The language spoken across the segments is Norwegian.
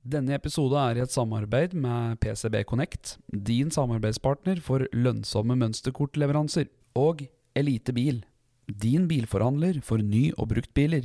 Denne episode er i et samarbeid med PCB Connect, din samarbeidspartner for lønnsomme mønsterkortleveranser, og Elite Bil, din bilforhandler for ny- og bruktbiler.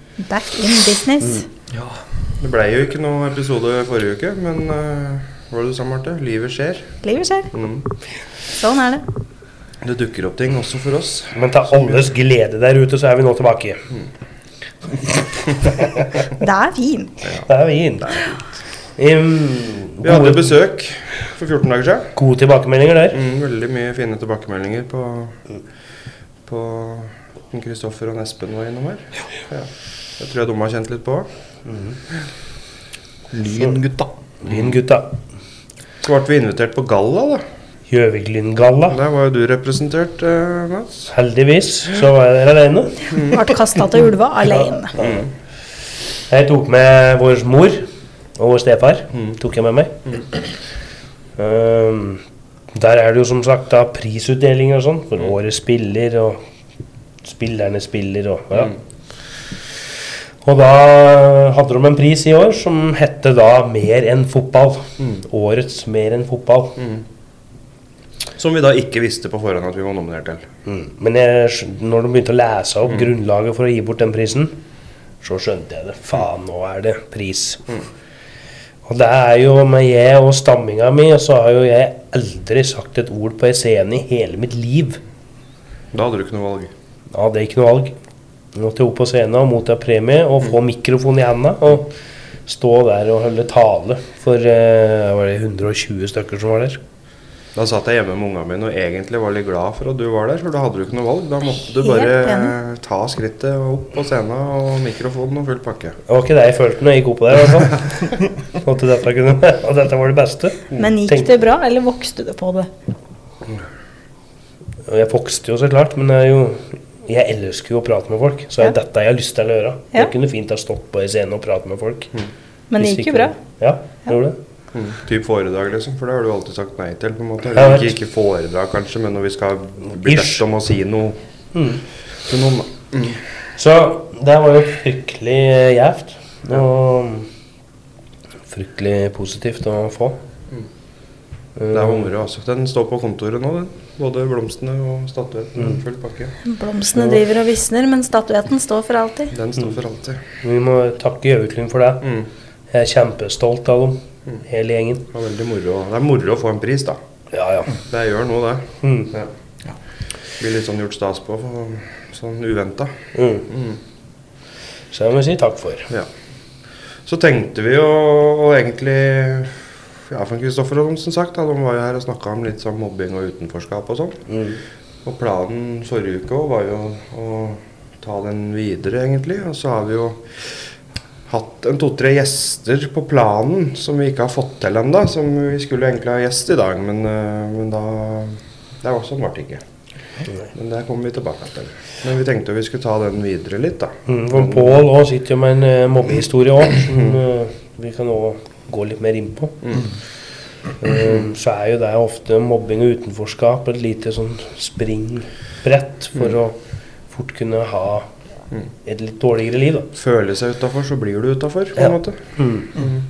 Back in business. Ja, Det ble jo ikke noe episode forrige uke, men uh, hva var det du sa, Marte? Livet skjer. Livet skjer. Mm. Sånn er det. Det dukker opp ting også for oss. Men til alles glede der ute, så er vi nå tilbake. Det er fint. Det er fint. Um, Vi hadde gode, besøk for 14 dager siden. gode tilbakemeldinger der. Mm, veldig mye fine tilbakemeldinger på, på Kristoffer og Espen var innom her. Ja. Det tror jeg de har kjent litt på. Lyngutta. Lyngutta. Så ble vi invitert på galla, da. Gjøvik-Lyngalla. Der var jo du representert, eh, Mats. Heldigvis så var jeg der alene. Ble kasta til ulva alene. Jeg tok med vår mor og vår stefar. Mm. tok jeg med meg. Um, der er det jo som sagt da prisutdelinger og sånn for året spiller og spillerne spiller og ja. Mm. Og da hadde de en pris i år som hette da Mer enn fotball. Mm. Årets Mer enn fotball. Mm. Som vi da ikke visste på forhånd at vi var nominert til. Mm. Men jeg, når de begynte å lese Mm. opp grunnlaget for å gi bort den prisen, så skjønte jeg det. Faen, nå er det pris. Mm. Og det er jo med jeg og stamminga mi, så har jo jeg aldri sagt et ord på scene i hele mitt liv. Da hadde du ikke noe valg. Da hadde jeg ikke noe valg. Måtte opp på scenen og motta premie og få mikrofon i handa. og stå der og holde tale for eh, var det 120 stykker som var der. Da satt jeg hjemme med ungene mine og egentlig var litt glad for at du var der, for da hadde du ikke noe valg. Da måtte du bare eh, ta skrittet opp på scenen og mikrofonen og full pakke. Det var ikke det jeg følte når jeg gikk opp der. i hvert fall. At dette, kunne, at dette var det beste. Men gikk Tenk- det bra, eller vokste du på det? Jeg vokste jo så klart, men jeg, er jo, jeg elsker jo å prate med folk. Så er Ja. dette jeg har lyst til å gjøre. Ja. Jeg kunne fint ha stått på en scene og pratet med folk. Men det gikk jo bra. Ja, det gjorde det. Mm. Typ foredrag, liksom, for det har du alltid sagt nei til. på en måte. Jeg Eller ikke, ikke foredrag, kanskje, men når vi skal bli bedt om å si noe Mm. til noen. Mm. Så det var jo fryktelig gjevt. Og fryktelig positivt å få. Det er humre, altså. Den står på kontoret nå, den. Både blomstene og statuen. Full pakke. Blomstene driver og visner, men statuetten står for alltid. Den står for alltid. Vi må takke Gjøviklund for det. Mm. Jeg er kjempestolt av dem, hele gjengen. Det er veldig moro. Det er moro å få en pris, da. Ja, ja. Det gjør noe, det. Mm. Ja. Blir litt sånn gjort stas på, for, sånn uventa. Mm. Mm. Så jeg må si takk for. Ja. Så tenkte vi jo egentlig Ja, for Kristoffer og de som sagt, da, de var jo her og snakka om litt sånn mobbing og utenforskap og sånn. Mm. Og planen forrige uke var jo å ta den videre, egentlig. Og så har vi jo hatt en to-tre gjester på planen som vi ikke har fått til ennå. Som vi skulle egentlig ha gjest i dag, men, eh, men da Det var sånn ble det ikke. Men det kommer vi tilbake til. Men vi tenkte vi skulle ta den videre litt, da. Mm, for Pål sitter jo med en uh, mobbehistorie òg, som Uh, vi kan også gå litt mer inn på. Mm. Um, så er jo det ofte mobbing og utenforskap et lite sånn springbrett for å fort kunne ha Mm. et litt dårligere liv. da. Føle seg utafor, så blir du utafor, på Ja. en måte. Mm.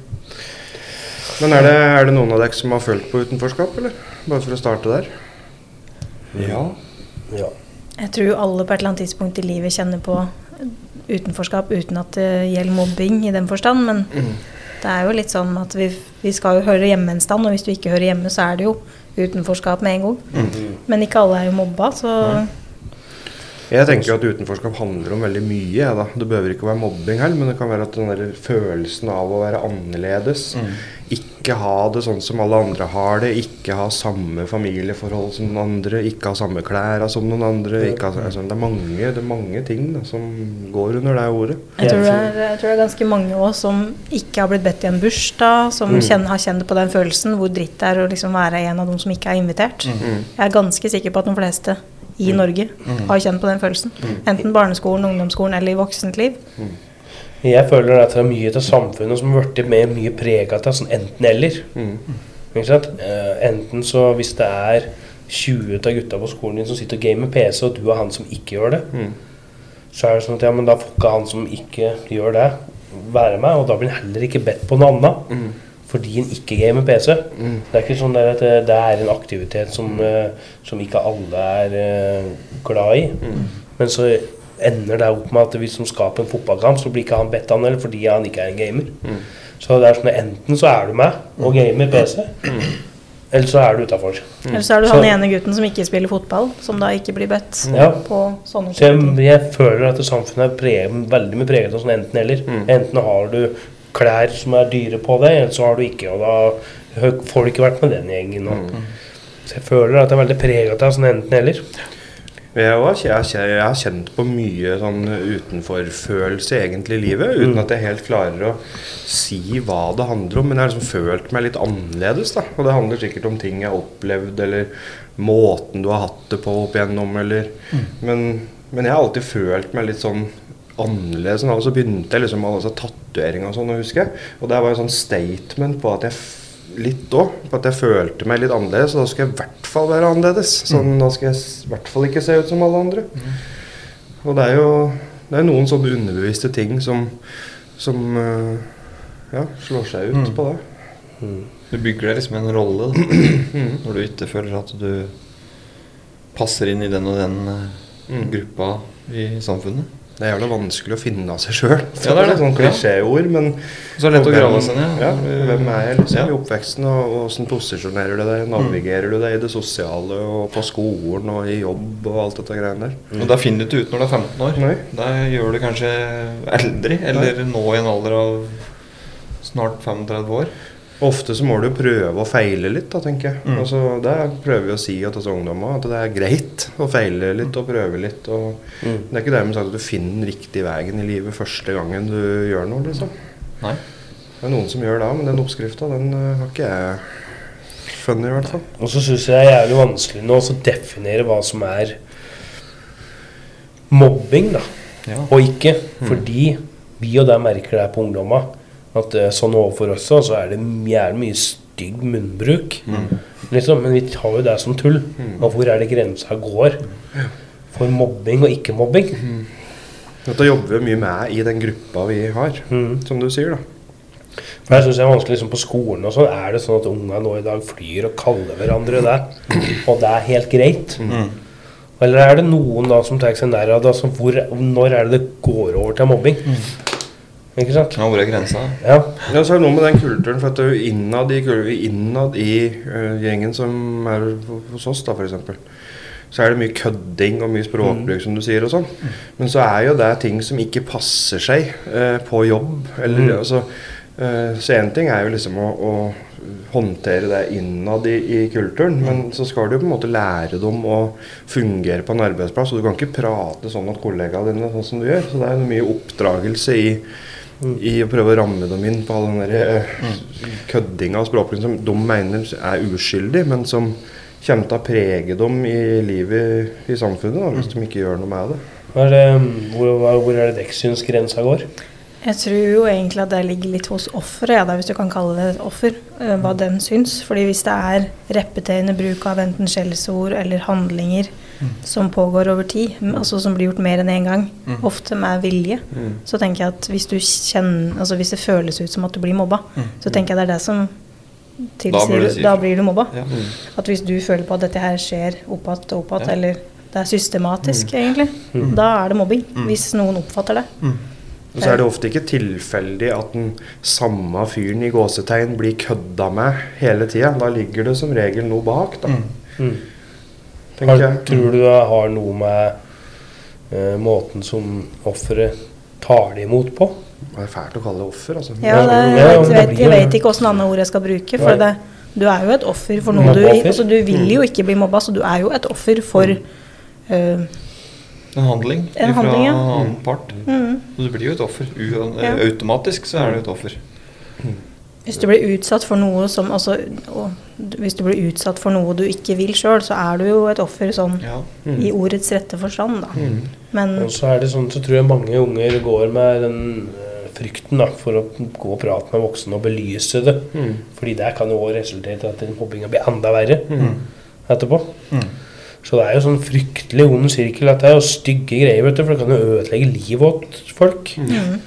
Men er det, er det noen av dere som har følt på utenforskap, eller? Bare for å starte der. Ja. Ja. Jeg tror alle på et eller annet tidspunkt i livet kjenner på utenforskap uten at det gjelder mobbing i den forstand, men det er jo litt sånn at vi, vi skal jo høre hjemme en stand, og hvis du ikke hører hjemme, så er det jo utenforskap med en gang. Men ikke alle er jo mobba, så Jeg tenker jo at utenforskap handler om veldig mye. Ja, da. Det behøver ikke å være mobbing heller, men det kan være at den der følelsen av å være annerledes, ikke ha det sånn som alle andre har det, ikke ha samme familieforhold som noen andre, ikke ha samme klær som noen andre ikke ha, altså, det, er mange, det er mange ting da, som går under det ordet. jeg tror, det er, jeg tror det er ganske mange også som ikke har blitt bedt i en bursdag, som kjenner, har kjent på den følelsen, hvor dritt det er å liksom være en av dem som ikke er invitert. Jeg er ganske sikker på at de fleste i Norge har kjent på den følelsen. Enten barneskolen, ungdomsskolen eller i voksent liv. Jeg føler at det er mye av samfunnet som har blitt mer mye prega av sånn enten-eller. Ikke sant? Eh, enten så hvis det er 20 av gutta på skolen din som sitter og gamer PC, og du er han som ikke gjør det, så er det sånn at ja, men da får ikke han som ikke gjør det, være med, og da blir han heller ikke bedt på noe annet. Fordi en ikke gamer PC. Det er ikke sånn der at det, det er en aktivitet som, eh, som ikke alle er eh, glad i. Men så ender det opp med at hvis han skaper en fotballkamp, så blir ikke han bedt han eller fordi han ikke er en gamer. Så det er sånn at enten så er du med og gamer PC, eller så er du utafor. Eller så er du han ene gutten som ikke spiller fotball, som da ikke blir bedt Ja. på sånne Så jeg, jeg føler at det samfunnet er preget, veldig mye preget av sånn enten-eller. Enten har du klær som er dyre på deg, så har du ikke. Og da får du ikke vært med den gjengen. Og. Så jeg føler at det er veldig preget av sånn enten-eller. Jeg, har kjent på mye sånn utenforfølelse egentlig i livet, uten at jeg helt klarer å si hva det handler om. Men jeg har liksom følt meg litt annerledes. da, Og det handler sikkert om ting jeg har opplevd, eller måten du har hatt det på opp igjennom, eller men, men jeg har alltid følt meg litt sånn annerledes. Og så begynte jeg liksom med alle disse og sånn, husker jeg. Og det var en sånn statement på at jeg Litt òg, på at jeg følte meg litt annerledes. Og da skal jeg i hvert fall være annerledes. Sånn, Da skal jeg i hvert fall ikke se ut som alle andre. Og det er jo det er noen sånne underbevisste ting som, som eh, ja, slår seg ut Mm. på det. Du bygger deg liksom en rolle da, når du ikke føler at du passer inn i den og den eh, Mm. gruppa i samfunnet. Det er jævla vanskelig å finne av seg sjøl. Ja, det er det. sånn klisjéord, men Så er det lett å grave seg ned. Ja, hvem er jeg liksom Ja. i oppveksten, og åssen posisjonerer du deg? Navigerer du deg i det sosiale og på skolen og i jobb og alt dette greiene der? Og da finner du ikke ut når du er 15 år. Nei. Da gjør du kanskje eldre, eller nå i en alder av snart 35 år. Ofte så må du prøve å feile litt, da, tenker jeg. Mm. Altså, det prøver vi å si til disse ungdommene, at det er greit å feile litt og prøve litt. Og Mm. Det er ikke dermed sagt at du finner den riktige veien i livet første gangen du gjør noe, liksom. Nei. Det er noen som gjør det, men den oppskrifta, den eh, har ikke jeg funnet, i hvert fall. Og så syns jeg det er jævlig vanskelig nå å definere hva som er mobbing, da. Ja. Og ikke. Fordi vi og der merker det på ungdomma. At eh, sånn overfor oss så er det jævlig mye stygg munnbruk. Liksom, men vi tar jo det som tull. Og hvor er det grensa går for mobbing og ikke-mobbing? Dette jobber vi mye med i den gruppa vi har, Mm. som du sier, da. For jeg synes det er vanskelig liksom På skolen og sånn er det sånn at unga nå i dag flyr og kaller hverandre det. Og det er helt greit. Mm. Eller er det noen da som tar seg nær av det? Altså hvor, når er det det går over til mobbing? Ikke sant? Ja, hvor er grensa? Ja. Ja, så er det noe med den kulturen, for at det er jo innad i, innad i uh, gjengen som er hos oss, da, f.eks. Så er det mye kødding og mye språkbruk, som du sier, og sånn. Men så er jo det ting som ikke passer seg uh, på jobb. Eller, Mm. altså, uh, så én ting er jo liksom å, å håndtere det innad i, i kulturen, men så skal du jo på en måte lære dem å fungere på en arbeidsplass. Og du kan ikke prate sånn at kollegaene dine sånn som du gjør. Så det er mye oppdragelse i i å prøve å ramme dem inn på all den der, eh, køddinga og språkbruken som de mener er uskyldig, men som kommer til å prege dem i livet i samfunnet da, hvis de ikke gjør noe med det. Hva er det, hvor, hvor er det dere syns grensa går? Jeg tror jo egentlig at det ligger litt hos offeret, ja, hvis du kan kalle det et offer, eh, hva de syns. Fordi hvis det er repeterende bruk av enten skjellsord eller handlinger som pågår over tid, altså som blir gjort mer enn én gang, ofte med vilje, så tenker jeg at hvis du kjenner Altså hvis det føles ut som at du blir mobba, så tenker jeg det er det som tilsier Da, Da blir du mobba. Ja. At hvis du føler på at dette her skjer opp igjen og opp igjen, Ja. eller det er systematisk, egentlig. Mm. Da er det mobbing. Hvis noen oppfatter det. Og så er det ofte ikke tilfeldig at den samme fyren i gåsetegn blir kødda med hele tida. Da ligger det som regel noe bak, da. Mm. Tenker jeg. tror du det har noe med uh, måten som offeret tar det imot på? Det er fælt å kalle det offer, altså. Ja, det, jeg, vet, jeg, vet ikke åssen andre ord jeg skal bruke. For det, du er jo et offer for noe du Mobbeoffer. altså, Du vil jo ikke bli mobba, så du er jo et offer for uh, En handling En fra en ja. annen part. mm. Så du blir jo et offer. U Ja. Automatisk så er du et offer. Hvis du blir utsatt for noe som altså, Hvis du blir utsatt for noe du ikke vil sjøl, så er du jo et offer sånn Ja. i ordets rette forstand, da. Men Og så er det sånn, så tror jeg mange unger går med den eh, frykten da, for å gå og prate med voksne og belyse det. Mm. Fordi det kan jo òg resultere i at mobbinga blir enda verre Mm. etterpå. Mm. Så det er jo sånn fryktelig ond sirkel. Dette er jo stygge greier, vet du, for det kan jo ødelegge livet til folk. mm,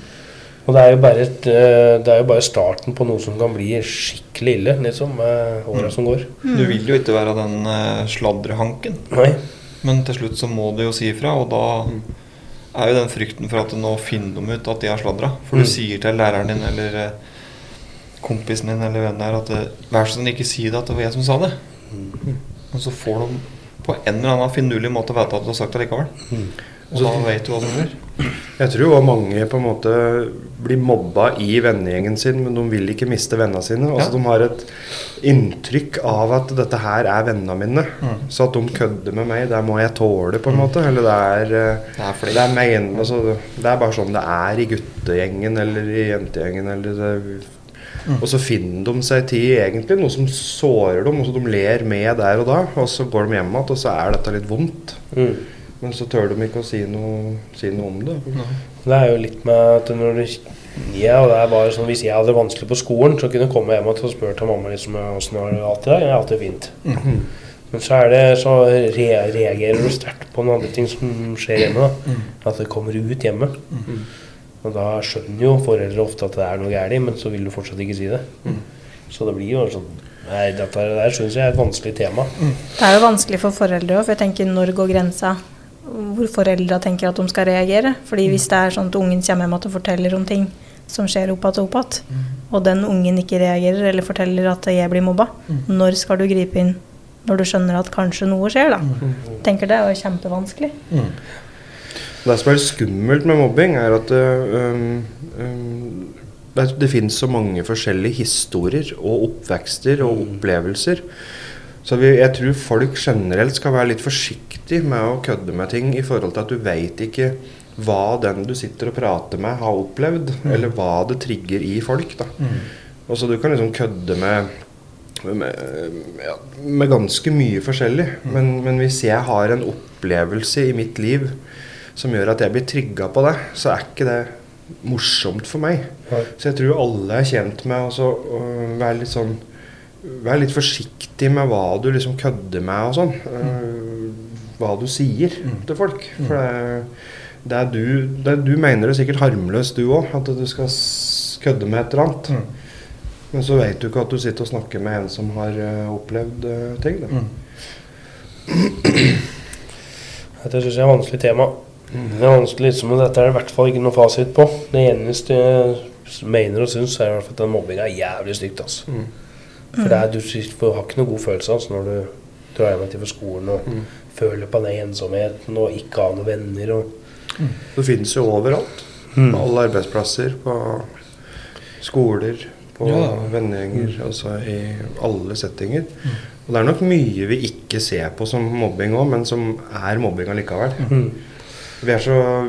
Og det er, jo bare et, eh, det er jo bare starten på noe som kan bli skikkelig ille, liksom, med åra som går. Du vil jo ikke være den uh, sladrehanken, Nei. men til slutt så må du jo si ifra, og da er jo den frykten for at nå finner de ut at de har sladra. For du Mm. sier til læreren din eller eh, kompisen din eller vennen der at eh, vær så snill, ikke si det at det var jeg som sa det. Og så får de på en eller annen finurlig måte vite at du har sagt det likevel. Mm. Og da vet du hva du gjør. Jeg tror også mange på en måte blir mobba i vennegjengen sin, men de vil ikke miste vennene sine. Altså Ja. De har et inntrykk av at dette her er vennene mine. Mm. Så at de kødder med meg, det må jeg tåle, på en måte. Eller det er eh, Det er det er, mein, altså, det er bare sånn det er i guttegjengen eller i jentegjengen. Eller det, Og så finner de seg til egentlig noe som sårer dem, og så de ler med der og da. Og så går de hjem igjen, og så er dette litt vondt. Mm. Men så tør de ikke å si noe, si noe om det. Det er jo litt med at når du ja, det er bare sånn, Hvis jeg hadde det vanskelig på skolen, så kunne jeg komme hjem og spørre til mamma liksom, hvordan har du hatt det. Jeg har hatt det fint. Men så, er det, så re reagerer du sterkt på noen andre ting som skjer hjemme. da. At det kommer ut hjemme. Og da skjønner jo foreldre ofte at det er noe galt, men så vil du fortsatt ikke si det. Så det blir jo sånn Nei, dette der syns jeg er et vanskelig tema. det er jo vanskelig for foreldre òg, for jeg tenker når går grensa hvor foreldra tenker at de skal reagere. Fordi hvis det er sånn at ungen kommer hjem og forteller om ting som skjer opp igjen og opp igjen, og den ungen ikke reagerer eller forteller at jeg blir mobba, når skal du gripe inn? Når du skjønner at kanskje noe skjer, da. tenker det er jo kjempevanskelig. Det som er skummelt med mobbing, er at øhm, øhm, det, det finnes så mange forskjellige historier og oppvekster og opplevelser. Så vi, jeg tror folk generelt skal være litt forsiktig med å kødde med ting i forhold til at du veit ikke hva den du sitter og prater med, har opplevd, eller hva det trigger i folk. da. Og så du kan liksom kødde med med, ja, med ganske mye forskjellig. Men, men hvis jeg har en opplevelse i mitt liv som gjør at jeg blir trigga på det, så er ikke det morsomt for meg. Ja. Så jeg tror alle er tjent med å være litt sånn Være litt forsiktig med hva du liksom kødder med og sånn. Øh, hva du sier til folk. For det, det er du, det, du mener det sikkert harmløst, du òg. At du skal kødde med et eller annet. Men så vet du ikke at du sitter og snakker med en som har uh, opplevd uh, ting. Da. Dette syns jeg er et vanskelig tema. Det er vanskelig liksom, og Dette er det i hvert fall ikke noe fasit på. Det eneste jeg mener og syns, er i hvert fall at den mobbinga er jævlig stygt. Altså. Mm. For det er, du får- har ikke noe god følelse altså, når du drar hjem til fra skolen og Mm. føler på den ensomheten og ikke har noen venner. Og, Det finnes jo overalt. Mm. På alle arbeidsplasser, på skoler, på Ja. vennegjenger. Altså i alle settinger. Og det er nok mye vi ikke ser på som mobbing òg, men som er mobbing allikevel. Mm. Vi er så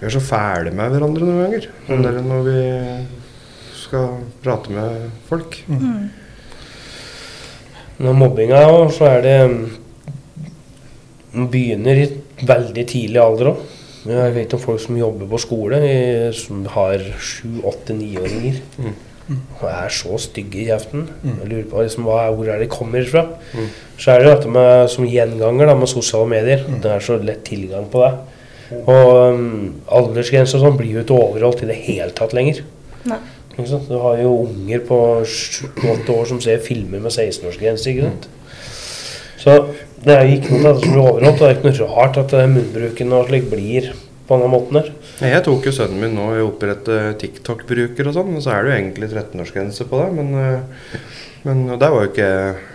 vi er så fæle med hverandre noen ganger. Mm. Når vi skal prate med folk. Mm. Når mobbinga så er det mm, Den begynner i veldig tidlig alder òg. Jeg vet om folk som jobber på skole, som har sju, åtte, niåringer. Mm. Og er så stygge i kjeften. Jeg lurer på liksom, hva, hvor er det kommer fra. Mm. Så er det dette med, som gjenganger da, med sosiale medier. Det er så lett tilgang på det. Og um, aldersgrenser og sånn blir jo ikke overholdt i det hele tatt lenger. Nei. Sant? Du har jo unger på 7-8 år som ser filmer med 16-årsgrense. ikke sant? Så det er jo ikke noe som blir overholdt. Det er ikke noe rart at eh, munnbruken og slik blir på denne måten her. Jeg tok jo sønnen min nå i å opprette TikTok-bruker og sånn, og så er det jo egentlig 13-årsgrense på det. Men, øh, men det var jo ikke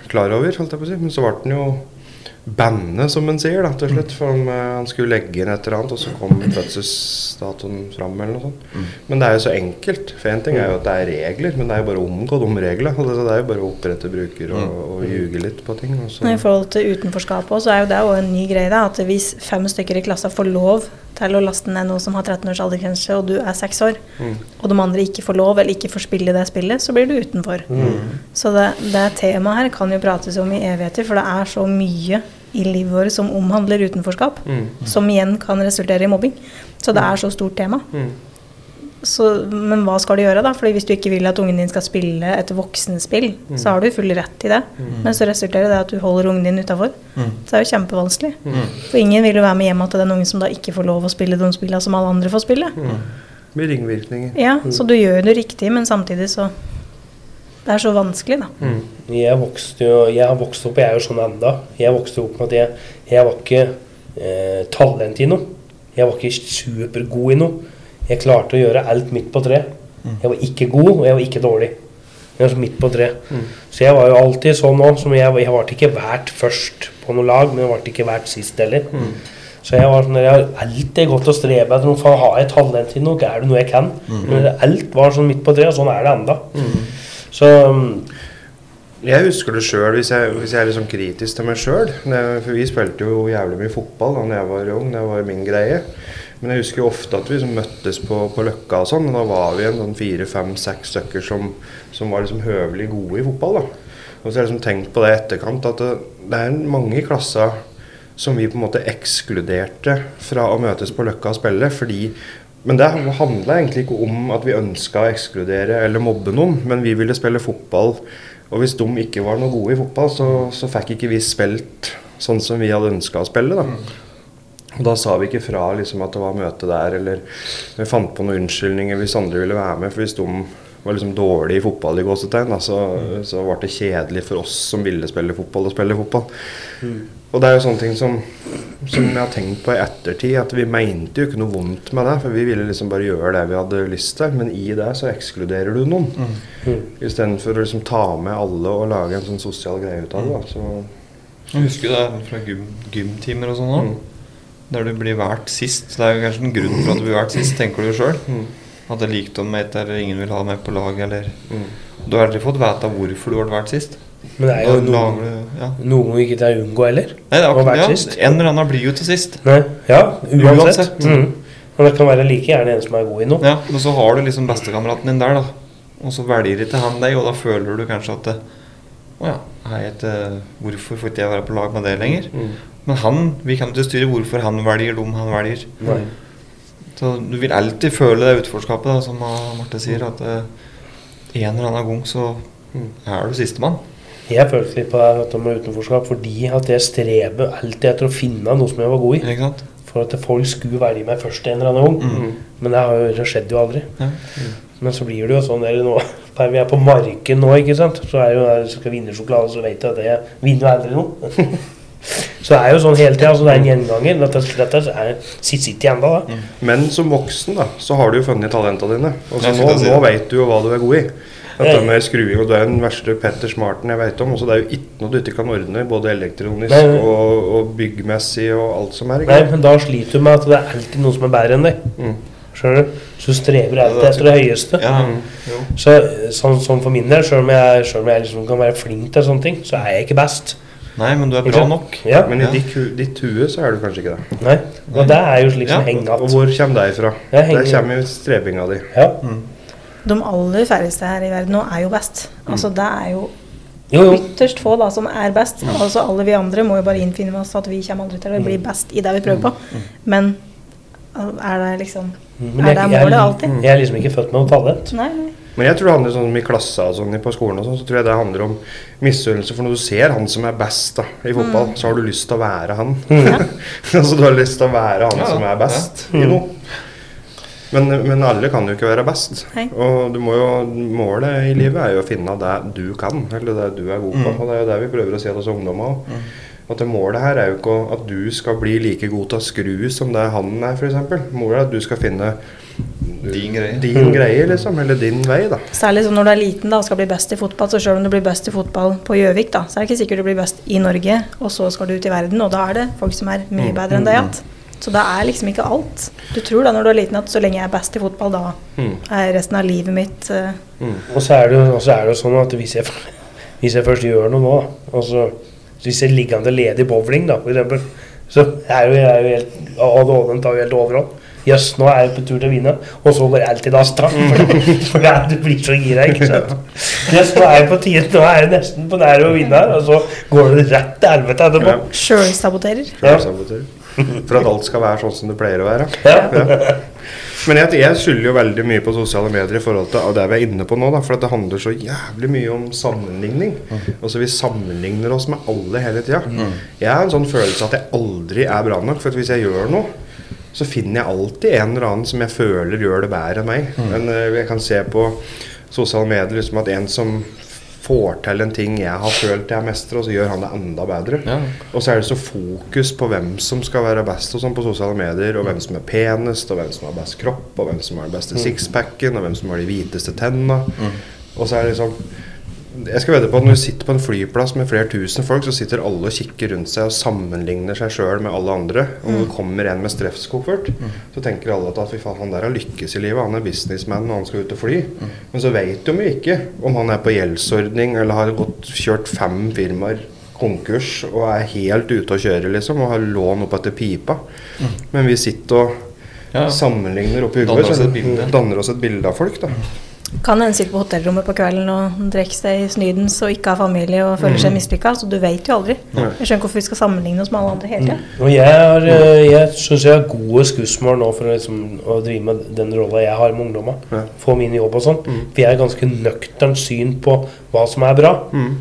klar over, holdt jeg på å si. Men så ble den jo bandet, som en sier, da, til slutt. For om øh, han skulle legge inn et eller annet, og så kom fødselsdatoen fram, eller noe sånt. Men det er jo så enkelt. For én ting er jo at det er regler, men det er jo bare å omgå de reglene. Det, er jo bare å opprette bruker og, og ljuge litt på ting. I forhold til utenforskapet òg, så er jo det òg en ny greie. da, at Hvis fem stykker i klassa får lov til å laste ned noe som har 13 års aldersgrense, og du er 6 år, Mm. og de andre ikke får lov eller ikke får spille det spillet, så blir du utenfor. Så det, det temaet her kan jo prates om i evigheter, for det er så mye i livet vårt som omhandler utenforskap, Mm. som igjen kan resultere i mobbing. Så det er så stort tema. Mm. Så, men hva skal du gjøre, da? Fordi hvis du ikke vil at ungen din skal spille et voksenspill, så har du full rett til det. Men så resulterer det at du holder ungen din utafor. Så det er jo kjempevanskelig. For ingen vil jo være med hjem til den ungen som da ikke får lov å spille de spillene som alle andre får spille. Med blir ringvirkninger. Ja, Så du gjør det riktig, men samtidig så Det er så vanskelig, da. Jeg vokste jo, jeg har vokst opp, jeg er jo sånn enda. Jeg vokste opp med at jeg, jeg var ikke eh, talent i noe. Jeg var ikke supergod i noe. Jeg klarte å gjøre alt midt på tre. Jeg var ikke god, og jeg var ikke dårlig. Jeg var så midt på tre. Så jeg var jo alltid sånn òg. Jeg, jeg ble ikke vært først på noe lag, men jeg ble ikke vært sist heller. Så jeg var sånn, jeg har alltid gått og streba etter noe. Faen, har jeg talent i noe? Er det noe jeg kan? Men alt var sånn midt på tre, og sånn er det enda. Så mm, Jeg husker det sjøl, hvis, jeg- hvis jeg er liksom kritisk til meg sjøl. For vi spilte jo jævlig mye fotball da jeg var ung. Det var min greie. Men jeg husker jo ofte at vi liksom møttes på, på Løkka og sånn. Og da var vi en sånn fire, fem, seks stykker som, som var liksom høvelig gode i fotball. da. Og så har jeg liksom tenkt på det i etterkant, at det, det er mange i klassa som vi på en måte ekskluderte fra å møtes på Løkka og spille. fordi men det handla egentlig ikke om at vi ønska å ekskludere eller mobbe noen, men vi ville spille fotball. Og hvis de ikke var noe gode i fotball, så, så fikk ikke vi spilt sånn som vi hadde ønska å spille. da. Og da sa vi ikke fra liksom, at det var møte der, eller vi fant på noen unnskyldninger hvis andre ville være med. For hvis de var liksom dårlige i fotball, i gåsetegn, så, så, så ble det kjedelig for oss som ville spille fotball, å spille fotball. Og det er jo sånne ting som, som jeg har tenkt på i ettertid, at vi mente jo ikke noe vondt med det. For vi ville liksom bare gjøre det vi hadde lyst til. Men i det så ekskluderer du noen. Istedenfor å liksom ta med alle og lage en sånn sosial greie ut av det. da, så Jeg husker det fra gym, gymtimer og sånn òg. Der du blir valgt sist. Det er jo kanskje en grunn for at du blir valgt sist, tenker du sjøl. At det likte med et eller ingen vil ha meg på lag, eller Du har aldri fått vite hvorfor du ble valgt sist. Men det er jo noe, ja. noe vi ikke til å unngå heller. Nei, det er akkurat, ja. En eller annen blir jo til sist. Nei, ja, uansett. Uansett. Mm. Men det kan være like gjerne en som er god i noe. Ja, Men så har du liksom bestekameraten din der, da. Og så velger ikke han deg, og da føler du kanskje at Å ja, er jeg ikke, hvorfor får ikke jeg være på lag med det lenger? Mm. Men han, vi kan ikke styre hvorfor han velger dem han velger. Nei. Så du vil alltid føle det utforskapet, da, som Marte sier. At eh, en eller annen gang så er du sistemann. Jeg følte litt på dette med utenforskap fordi at jeg streber alltid etter å finne noe som jeg var god i. For at folk skulle velge meg først en eller annen gang. Men det, har jo, det skjedde jo aldri. Ja. Men så blir det jo sånn der nå Der vi er på marken nå, ikke sant. Så er det jo der skal vinne sjokolade, så vet jeg at jeg vinner jo aldri noe. så det er jo sånn hele tida. Så det er en gjenganger. Dette, dette er sitt sitt i enda, da. Men som voksen da, så har du jo funnet talentene dine. Og så nå, si nå vet du jo hva du er god i. Dette med skruing, og Du er den verste Petter Smarten jeg vet om. og så Det er jo ikke noe du ikke kan ordne, både elektronisk Nei, nei. og, og byggmessig og alt som er. Ikke? Nei, men da sliter du med at det er alltid noen som er bedre enn deg. Mm. Skjønner du? Så du strever alltid etter det høyeste. Ja, mm. Så sånn, sånn for min del, sjøl om jeg, selv om jeg liksom kan være flink til sånne ting, så er jeg ikke best. Nei, men du er bra nok. Ja, Men i Ja. ditt, ditt hue så er du kanskje ikke det. nei. Og det er jo slik som Ja, henger Og hvor kommer det ifra? Jeg Der kommer jo strebinga di. Ja. De aller færreste her i verden nå er jo best. Altså Det er jo Jo, jo. ytterst få da som er best. Altså Alle vi andre må jo bare innfinne oss at vi kommer aldri til å bli best i det vi prøver på. Men er det liksom Men Er det jeg, målet jeg, alltid? jeg er liksom ikke født med noe talent. Nei, nei. Men jeg tror det handler sånn i klassa og sånn på skolen og sånn, så tror jeg det handler om misunnelse. For når du ser han som er best da, i fotball, Mm. så har du lyst til å være han. altså du har lyst til å være han Ja, som er ja. best i noe. Men, men alle kan jo ikke være best. Hei. Og du må jo, målet i livet er jo å finne det du kan, eller det du er god på. Mm. Og det er jo det vi prøver å si til oss ungdommer òg. At det målet her er jo ikke at du skal bli like god til å skru som det han er, f.eks. Målet er at du skal finne Din greie. din greie, liksom. Eller din vei, da. Særlig sånn når du er liten da, og skal bli best i fotball. Så selv om du blir best i fotball på Gjøvik, da, så er det ikke sikkert du blir best i Norge, og så skal du ut i verden, og da er det folk som er mye bedre enn deg igjen. Så det er liksom ikke alt. Du tror da når du er liten at så lenge jeg er best i fotball, da Mm. er resten av livet mitt uh... Og så er det jo, og så er det jo sånn at hvis jeg, hvis jeg først gjør noe nå, altså, hvis jeg ligger an til å lede i bowling, da, eksempel, så er jo jeg jo helt ADHD-en tar jo helt overhånd. Jøss, nå er jeg på tur til å vinne, og så går alt i dass. da. For, det er- du blir så gira, ikke sant. Jøss, nå er jeg på tide, nå er jeg nesten på nære å vinne her, og så går det rett til helvete etterpå. Ja. sjølsaboterer. Ja. For at alt skal være sånn som det pleier å være. Ja. Men jeg, jeg skylder jo veldig mye på sosiale medier i forhold til det vi er inne på nå. Da, for at det handler så jævlig mye om sammenligning. Altså Vi sammenligner oss med alle hele tida. Jeg har en sånn følelse at jeg aldri er bra nok. For at hvis jeg gjør noe, så finner jeg alltid en eller annen som jeg føler gjør det bedre enn meg. Men uh, jeg kan se på sosiale medier liksom at en som får til en ting jeg har følt jeg mestrer, og så gjør han det enda bedre. Ja. Og så er det så fokus på hvem som skal være best og sånn på sosiale medier, og hvem som er penest, og hvem som har best kropp, og hvem som har den beste sixpacken, og hvem som har de hviteste tenna. Og så er det liksom Jeg skal vedde på at når du sitter på en flyplass med flere tusen folk, så sitter alle og kikker rundt seg og sammenligner seg sjøl med alle andre. Og når det kommer en med streffskoffert, så tenker alle at fy faen, han der har lykkes i livet. Han er businessman og han skal ut og fly. Men så vet de jo ikke om han er på gjeldsordning eller har gått, kjørt fem firmaer konkurs og er helt ute å kjøre, liksom, og har lån opp etter pipa. Men vi sitter og Ja. sammenligner oppi huet bilde. danner oss et bilde av folk. da. Kan hende sitte på hotellrommet på kvelden og drikke seg snydens og ikke ha familie og føler seg mislykka. Så du vet jo aldri. Jeg skjønner ikke hvorfor vi skal sammenligne oss med alle andre hele tida. Og jeg, har, eh, jeg syns jeg har gode skussmål nå for å, liksom, å drive med den rolla jeg har med ungdommer. Ja. Få min jobb og sånn. For jeg har ganske nøkternt syn på hva som er bra. Mm.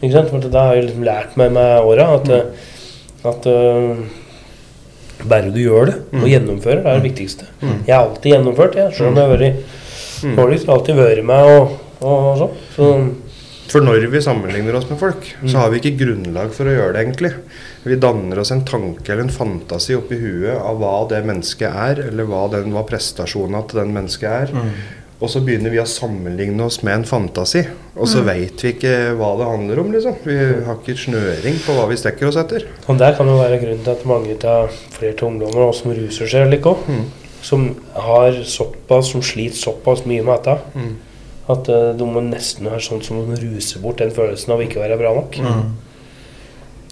Ikke sant? For det har jeg liksom lært meg med åra. At, eh, at eh, bare du gjør det og gjennomfører, det er det viktigste. Jeg har alltid gjennomført, jeg. Selv om jeg har vært dårligst. har alltid vært med og, og sånn. Så For når vi sammenligner oss med folk, så har vi ikke grunnlag for å gjøre det, egentlig. Vi danner oss en tanke eller en fantasi oppi huet av hva det mennesket er, eller hva, den, hva prestasjonen til den mennesket er. Og så begynner vi å sammenligne oss med en fantasi, og så vet vi ikke hva det handler om, liksom. Vi har ikke snøring på hva vi strekker oss etter. Og der kan jo være grunnen til at mange av flere av ungdommer også som ruser seg litt òg, som har såpass, som sliter såpass mye med dette, at uh, de må nesten være sånn som de ruser bort den følelsen av ikke å være bra nok.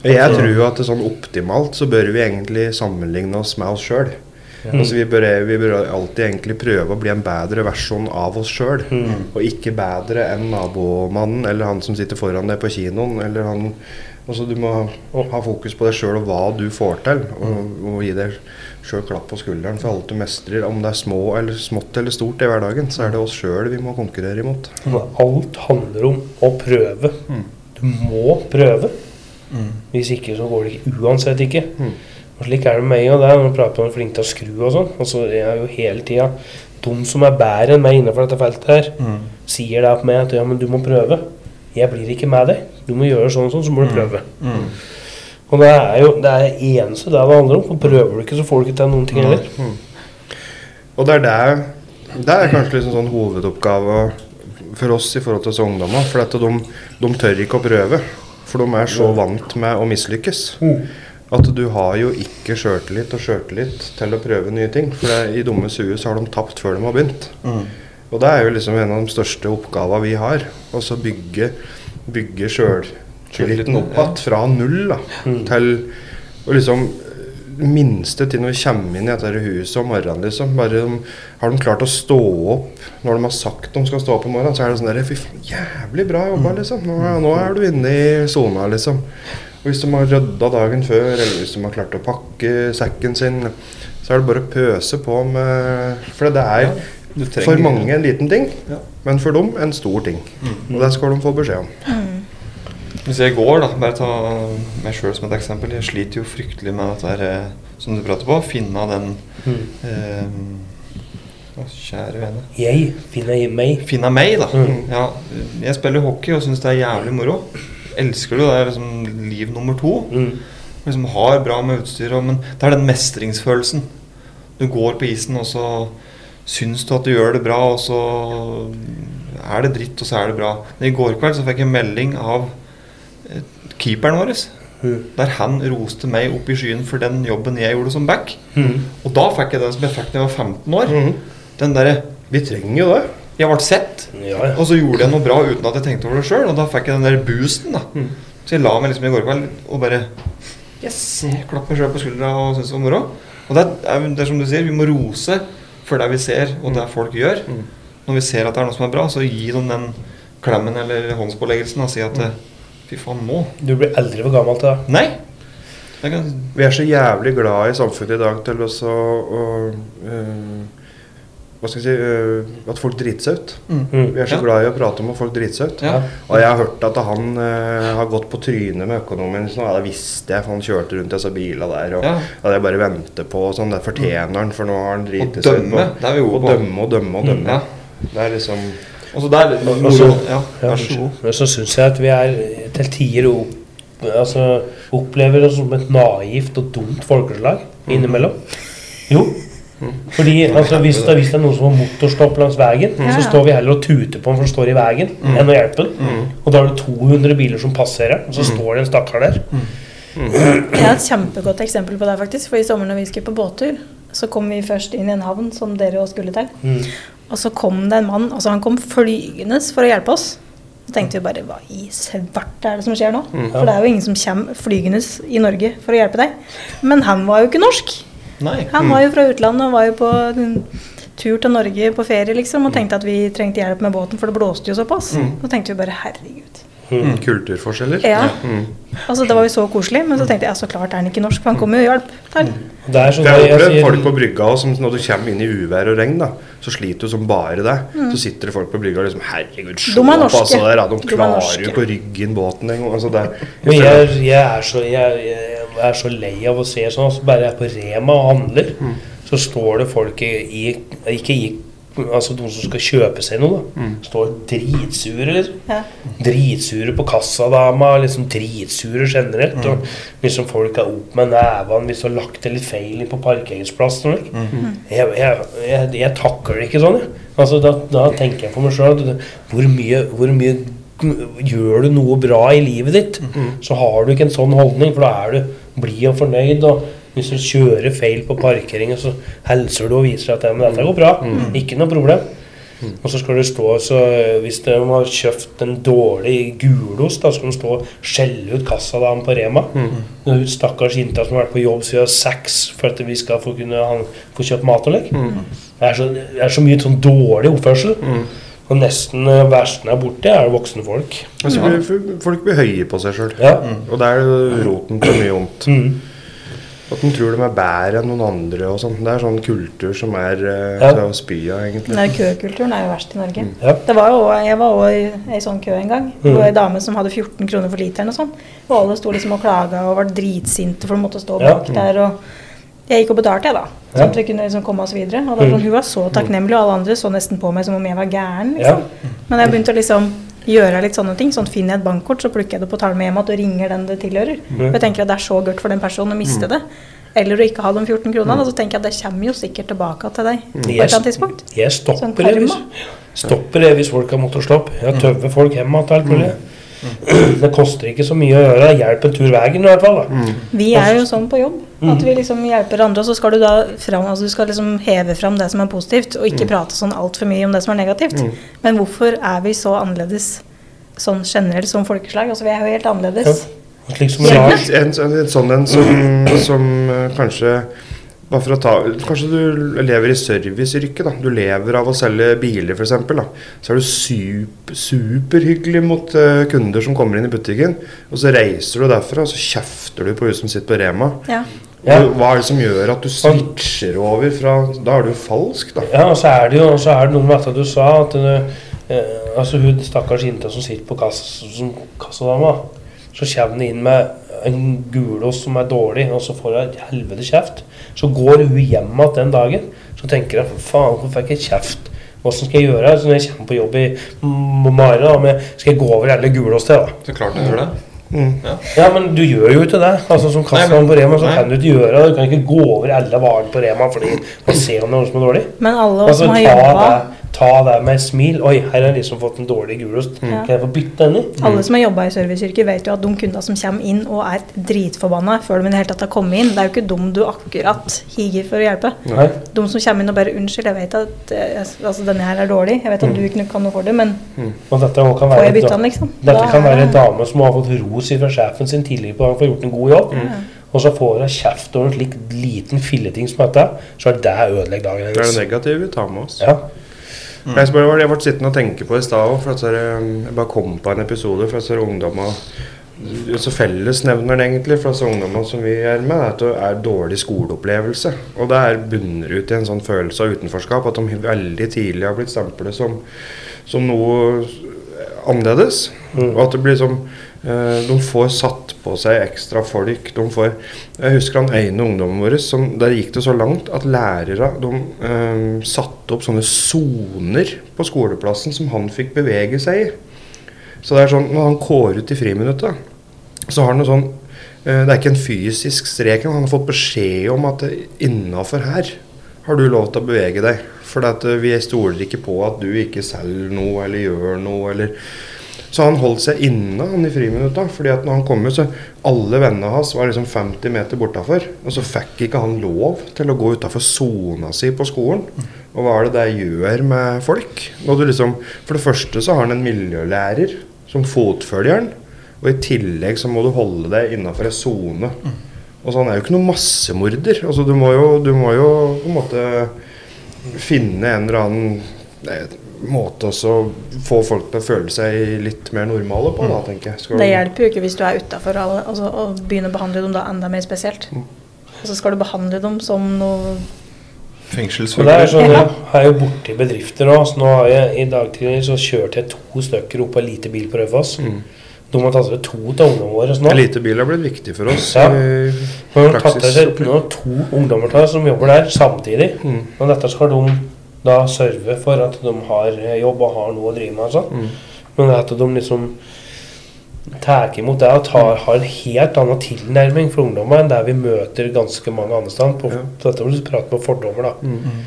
Jeg tror jo at sånn optimalt så bør vi egentlig sammenligne oss med oss sjøl. Altså vi, bør, vi bør alltid egentlig prøve å bli en bedre versjon av oss sjøl. Og ikke bedre enn nabomannen eller han som sitter foran deg på kinoen. Eller han, altså du må ha fokus på deg sjøl og hva du får til. Og, og gi deg sjøl klapp på skulderen for alt du mestrer. Om det er små eller smått eller stort i hverdagen, så er det oss sjøl vi må konkurrere imot. Alt handler om å prøve. Du må prøve. Hvis ikke så går det ikke. Uansett ikke. Og Slik er det med meg og deg. Når du prater om flink til å skru og sånn. Og så er jeg jo hele tida De som er bedre enn meg innenfor dette feltet her, sier det på meg at ja, men du må prøve. Jeg blir ikke med deg. Du må gjøre sånn og sånn, så må du prøve. Og det er jo det er eneste det det handler om. For prøver du ikke, så får du ikke til noen ting heller. Og det er det Det er kanskje liksom sånn hovedoppgave for oss i forhold til disse ungdommer. For at de, de tør ikke å prøve. For de er så vant med å mislykkes. At du har jo ikke sjøltillit og sjøltillit til å prøve nye ting. For det, i dummes hue så har de tapt før de har begynt. Og det er jo liksom en av de største oppgavene vi har. Å bygge, bygge, bygge sjøltilliten opp igjen fra null da, til og liksom minste til når vi kommer inn i dette huset om morgenen. liksom. Bare de, Har de klart å stå opp når de har sagt de skal stå opp om morgenen, så er det sånn der, Fy faen, jævlig bra jobba, liksom. Nå, nå er du inne i sona, liksom. Og hvis de har rydda dagen før, eller hvis de har klart å pakke sekken sin, så er det bare å pøse på med For det er ja, for mange en liten ting, Ja. men for dem en stor ting. Og det skal de få beskjed om. Hvis jeg går, da, bare ta meg sjøl som et eksempel. Jeg sliter jo fryktelig med dette her, eh, som du prater på. Finne den eh, å, Kjære vene. Jeg Finne meg. Finne meg, da. Mm. Ja, jeg spiller hockey og syns det er jævlig moro. Elsker det. Det er liksom liv nummer to. Mm. liksom har bra med utstyr, men det er den mestringsfølelsen. Du går på isen, og så syns du at du gjør det bra, og så er det dritt, og så er det bra. Men I går kveld så fikk jeg melding av eh, keeperen vår. Mm. Der han roste meg opp i skyen for den jobben jeg gjorde som back. Mm. Og da fikk jeg den som jeg fikk da jeg var 15 år. Mm. Den derre Vi trenger jo det. Jeg ble sett, Ja, ja. og så gjorde jeg noe bra uten at jeg tenkte over det sjøl. Og da fikk jeg den der boosten. da Mm. Så jeg la meg liksom i går kveld og bare Yes! Klapp meg sjøl på skuldra og syntes det var moro. Og det er, det er som du sier, vi må rose for det vi ser, og det folk gjør. Mm. Når vi ser at det er noe som er bra, så gi dem den klemmen eller håndspåleggelsen og si at Mm. Fy faen, nå Du blir aldri for gammel til det. Nei! Kan, Vi er så jævlig glad i samfunnet i dag til også å øh, Hva skal jeg si uh, At folk driter seg ut. Mm. Vi er så Ja. glad i å prate om at folk driter seg ut. ja. Og jeg har hørt at han uh, har gått på trynet med økonomien. Sånn, ja, det visste jeg, for han kjørte rundt disse bilene der. Og Ja. ja, det bare venter på og sånn. Det fortjener han, for nå har han driti seg ut. på- på. dømme og dømme og dømme. Ja. Det er liksom Og så der Og Ja, Ja, vær så god. Men så syns jeg at vi er til tider opp, altså, opplever oss som et naivt og dumt folkeslag innimellom. Jo. Fordi altså, hvis, det, hvis det er noen som har motorstopp langs veien, mm. så står vi heller og tuter på den for den står i veien, enn å hjelpe ham. Og da er det 200 biler som passerer, og så står det en stakkar der. Jeg har et kjempegodt eksempel på det, faktisk. For i sommer når vi skulle på båttur, så kom vi først inn i en havn som dere også skulle til. Mm. Og så kom det en mann, altså han kom flygende for å hjelpe oss. Så tenkte vi bare hva i svarte er det som skjer nå? For det er jo ingen som kommer flygende i Norge for å hjelpe deg. Men han var jo ikke norsk. Nei. Han var jo fra utlandet og var jo på en tur til Norge på ferie liksom, og tenkte at vi trengte hjelp med båten, for det blåste jo såpass. Så tenkte vi bare herregud. Mm. kulturforskjeller. Ja. Altså Det var jo så koselig, men så tenkte jeg ja, så klart er han ikke norsk, for han kommer jo og hjelper. Det er sånn jeg jeg opplevd sier- folk på brygga som når du kommer inn i uvær og regn, da, så sliter du som bare det. Så sitter det folk på brygga og liksom Herregud, se Mm. De er på altså, der, da, de er klarer jo ikke å rygge inn båten engang. Altså, jeg, jeg, jeg, er så, jeg, jeg er så lei av å se sånn. Altså bare jeg er på Rema og handler, så står det folk i, i Ikke i Altså noen som skal kjøpe seg noe, da. Står dritsure, liksom. Ja. Dritsure på kassadama, liksom dritsure generelt. Og liksom folk er opp med nevene hvis du har lagt det litt feil på parkeringsplassen. Mm. Jeg, jeg, jeg, jeg takler det ikke sånn, jeg. Altså, da, da tenker jeg for meg sjøl hvor hvor mye Gjør du noe bra i livet ditt, så har du ikke en sånn holdning, for da er du blid og fornøyd. og hvis du kjører feil på parkeringen, så hilser du og viser at ja, men dette går bra. Ikke noe problem. Og så skal du stå så Hvis de har kjøpt en dårlig gulost, da skal de stå og skjelle ut kassadamen på Rema. Mm. hun stakkars jenta som har vært på jobb siden seks for at vi skal få, kunne, han, få kjøpt mat og lek. Det, er så, det er så mye sånn dårlig oppførsel. Og nesten eh, versten er borte, er voksne folk. altså, Folk blir høye på seg sjøl. Ja. Og det er roten til mye vondt. Mm. At en tror de er bedre enn noen andre og sånn. Det er sånn kultur som er uh, Ja. å spy av, egentlig. Nei, køkulturen er jo verst i Norge. Ja. Det var jo, jeg var òg i ei sånn kø en gang. Det var ei dame som hadde 14 kroner for literen og sånn. Og alle sto liksom og klaga og var dritsinte for de måtte stå Ja. bak der. og jeg gikk og betalte, jeg, da. Ja. Sånn at vi kunne liksom komme oss videre. Og da, sånn, Hun var så takknemlig, og alle andre så nesten på meg som om jeg var gæren. liksom. Men jeg begynte å liksom gjøre litt sånne ting. Sånn Finner jeg et bankkort, så plukker jeg det på og med hjem igjen og ringer den det tilhører. Mm. jeg tenker at det er så godt for den personen å miste det. Eller å ikke ha de 14 kronene. Så tenker jeg at det kommer jo sikkert tilbake til deg på et eller annet tidspunkt. Jeg Sånn stopper det hvis, stopper det hvis folk har motorstopp. Jeg tøver folk hjem igjen. Det koster ikke så mye å gjøre. Hjelp en tur veien i hvert fall. Da. Vi er jo sånn på jobb. At vi liksom hjelper andre. Og så skal du da fram, altså du skal liksom heve fram det som er positivt, og ikke prate sånn altfor mye om det som er negativt. Men hvorfor er vi så annerledes sånn generelt som folkeslag? Altså vi er jo helt annerledes. Slik som Ja. Lars. En, en, en sånn en som, som eh, kanskje bare for å ta, Kanskje du lever i serviceyrket. da. Du lever av å selge biler, f.eks. Så er du super, superhyggelig mot uh, kunder som kommer inn i butikken. Og så reiser du derfra og så kjefter du på hun som sitter på Rema. Ja. Ja. Hva er det som gjør at du switcher over fra Da er du falsk, da. Ja, og så er det jo så er det noe med at du sa at eh, altså hun stakkars jenta som sitter på kass, som kassadama, så kommer det inn med en gulost som er dårlig, og så får hun et helvete kjeft. Så går hun hjem igjen den dagen. Så tenker hun faen, hvorfor fikk jeg kjeft? Hvordan skal jeg gjøre? Så når jeg kommer på jobb i morgen, da, skal jeg gå over alle gulostene? da? Så klart du gjør det. Mm. Ja, men du gjør jo ikke det. Altså Som kassamann på Rema så nei. kan du ikke gjøre det. Du kan ikke gå over alle varene på Rema fordi man ser om det er noe som er dårlig. Men alle oss Altså, som har jobba det, ta det med et smil. Oi, her har jeg liksom fått en dårlig gulost. Mm. Kan jeg få bytte den i? Alle som har jobba i serviceyrket, vet jo at de kundene som kommer inn og er dritforbanna før de i det hele tatt har kommet inn, det er jo ikke dem du akkurat higer for å hjelpe. Nei. De som kommer inn og bare 'Unnskyld, jeg vet at eh, altså, denne her er dårlig. Jeg vet at du ikke kan noe for det, men Og dette også kan får jeg bytte den, liksom?' dette Da kan være en dame som har fått ros fra sjefen sin tidligere på dagen for å ha gjort en god jobb. Og så får hun kjeft over en slik liten filleting som dette, så er det ødelegger dagen Det er det hennes. negative vi tar med oss. Ja. Jeg, bare, jeg ble sittende og tenke på i stad òg, for at så er jeg bare kom på en episode fra ungdommer så Fellesnevneren egentlig disse ungdommene som vi er med, er at det er dårlig skoleopplevelse. Og det er bunner ut i en sånn følelse av utenforskap. At de veldig tidlig har blitt stemplet som, som noe annerledes. Mm. Og at det blir som eh, De får satt på seg ekstra folk. De får, jeg husker han ene ungdommen vår som Der gikk det så langt at lærere de, eh, satte opp sånne soner på skoleplassen som han fikk bevege seg i. Så det er sånn, Når han kårer ut i friminuttet, så har han noe sånn eh, Det er ikke en fysisk strek. Han har fått beskjed om at innafor her har du lov til å bevege deg. For eh, vi stoler ikke på at du ikke selger noe eller gjør noe. eller så han holdt seg inne han i friminutta. fordi at når han kom ut, så alle vennene hans var liksom 50 meter bortafor. Og så fikk ikke han lov til å gå utafor sona si på skolen. Og hva er det det gjør med folk? Liksom, for det første så har han en miljølærer som fotfølger han. Og i tillegg så må du holde deg innafor ei sone. Og så han er jo ikke noen massemorder. Altså du må jo, du må jo på en måte finne en eller annen måte også å få folk til å føle seg litt mer normale på, da, tenker jeg. Skal Det hjelper jo ikke hvis du er utafor altså, å begynne å behandle dem da enda mer spesielt. Mm. Og så skal du behandle dem som noe Så det er sånn, jeg er jo borti bedrifter òg. Nå har jeg i dag tidlig så kjørte jeg to stykker opp av en liten bil på Raufoss. Mm. De har tatt seg to til ungdommene våre nå. Elitebil har blitt viktig for oss. Ja. Nå har de tatt seg nå to ungdommer til som jobber der samtidig. Mm. Og dette skal de da sørve for at de har jobb og har noe å drive med. Altså. Mm. Men at de liksom tar imot det og tar, har en helt annen tilnærming for ungdommer enn der vi møter ganske mange andre steder. På, Ja. Dette må du prate med fordommer, da. Mm.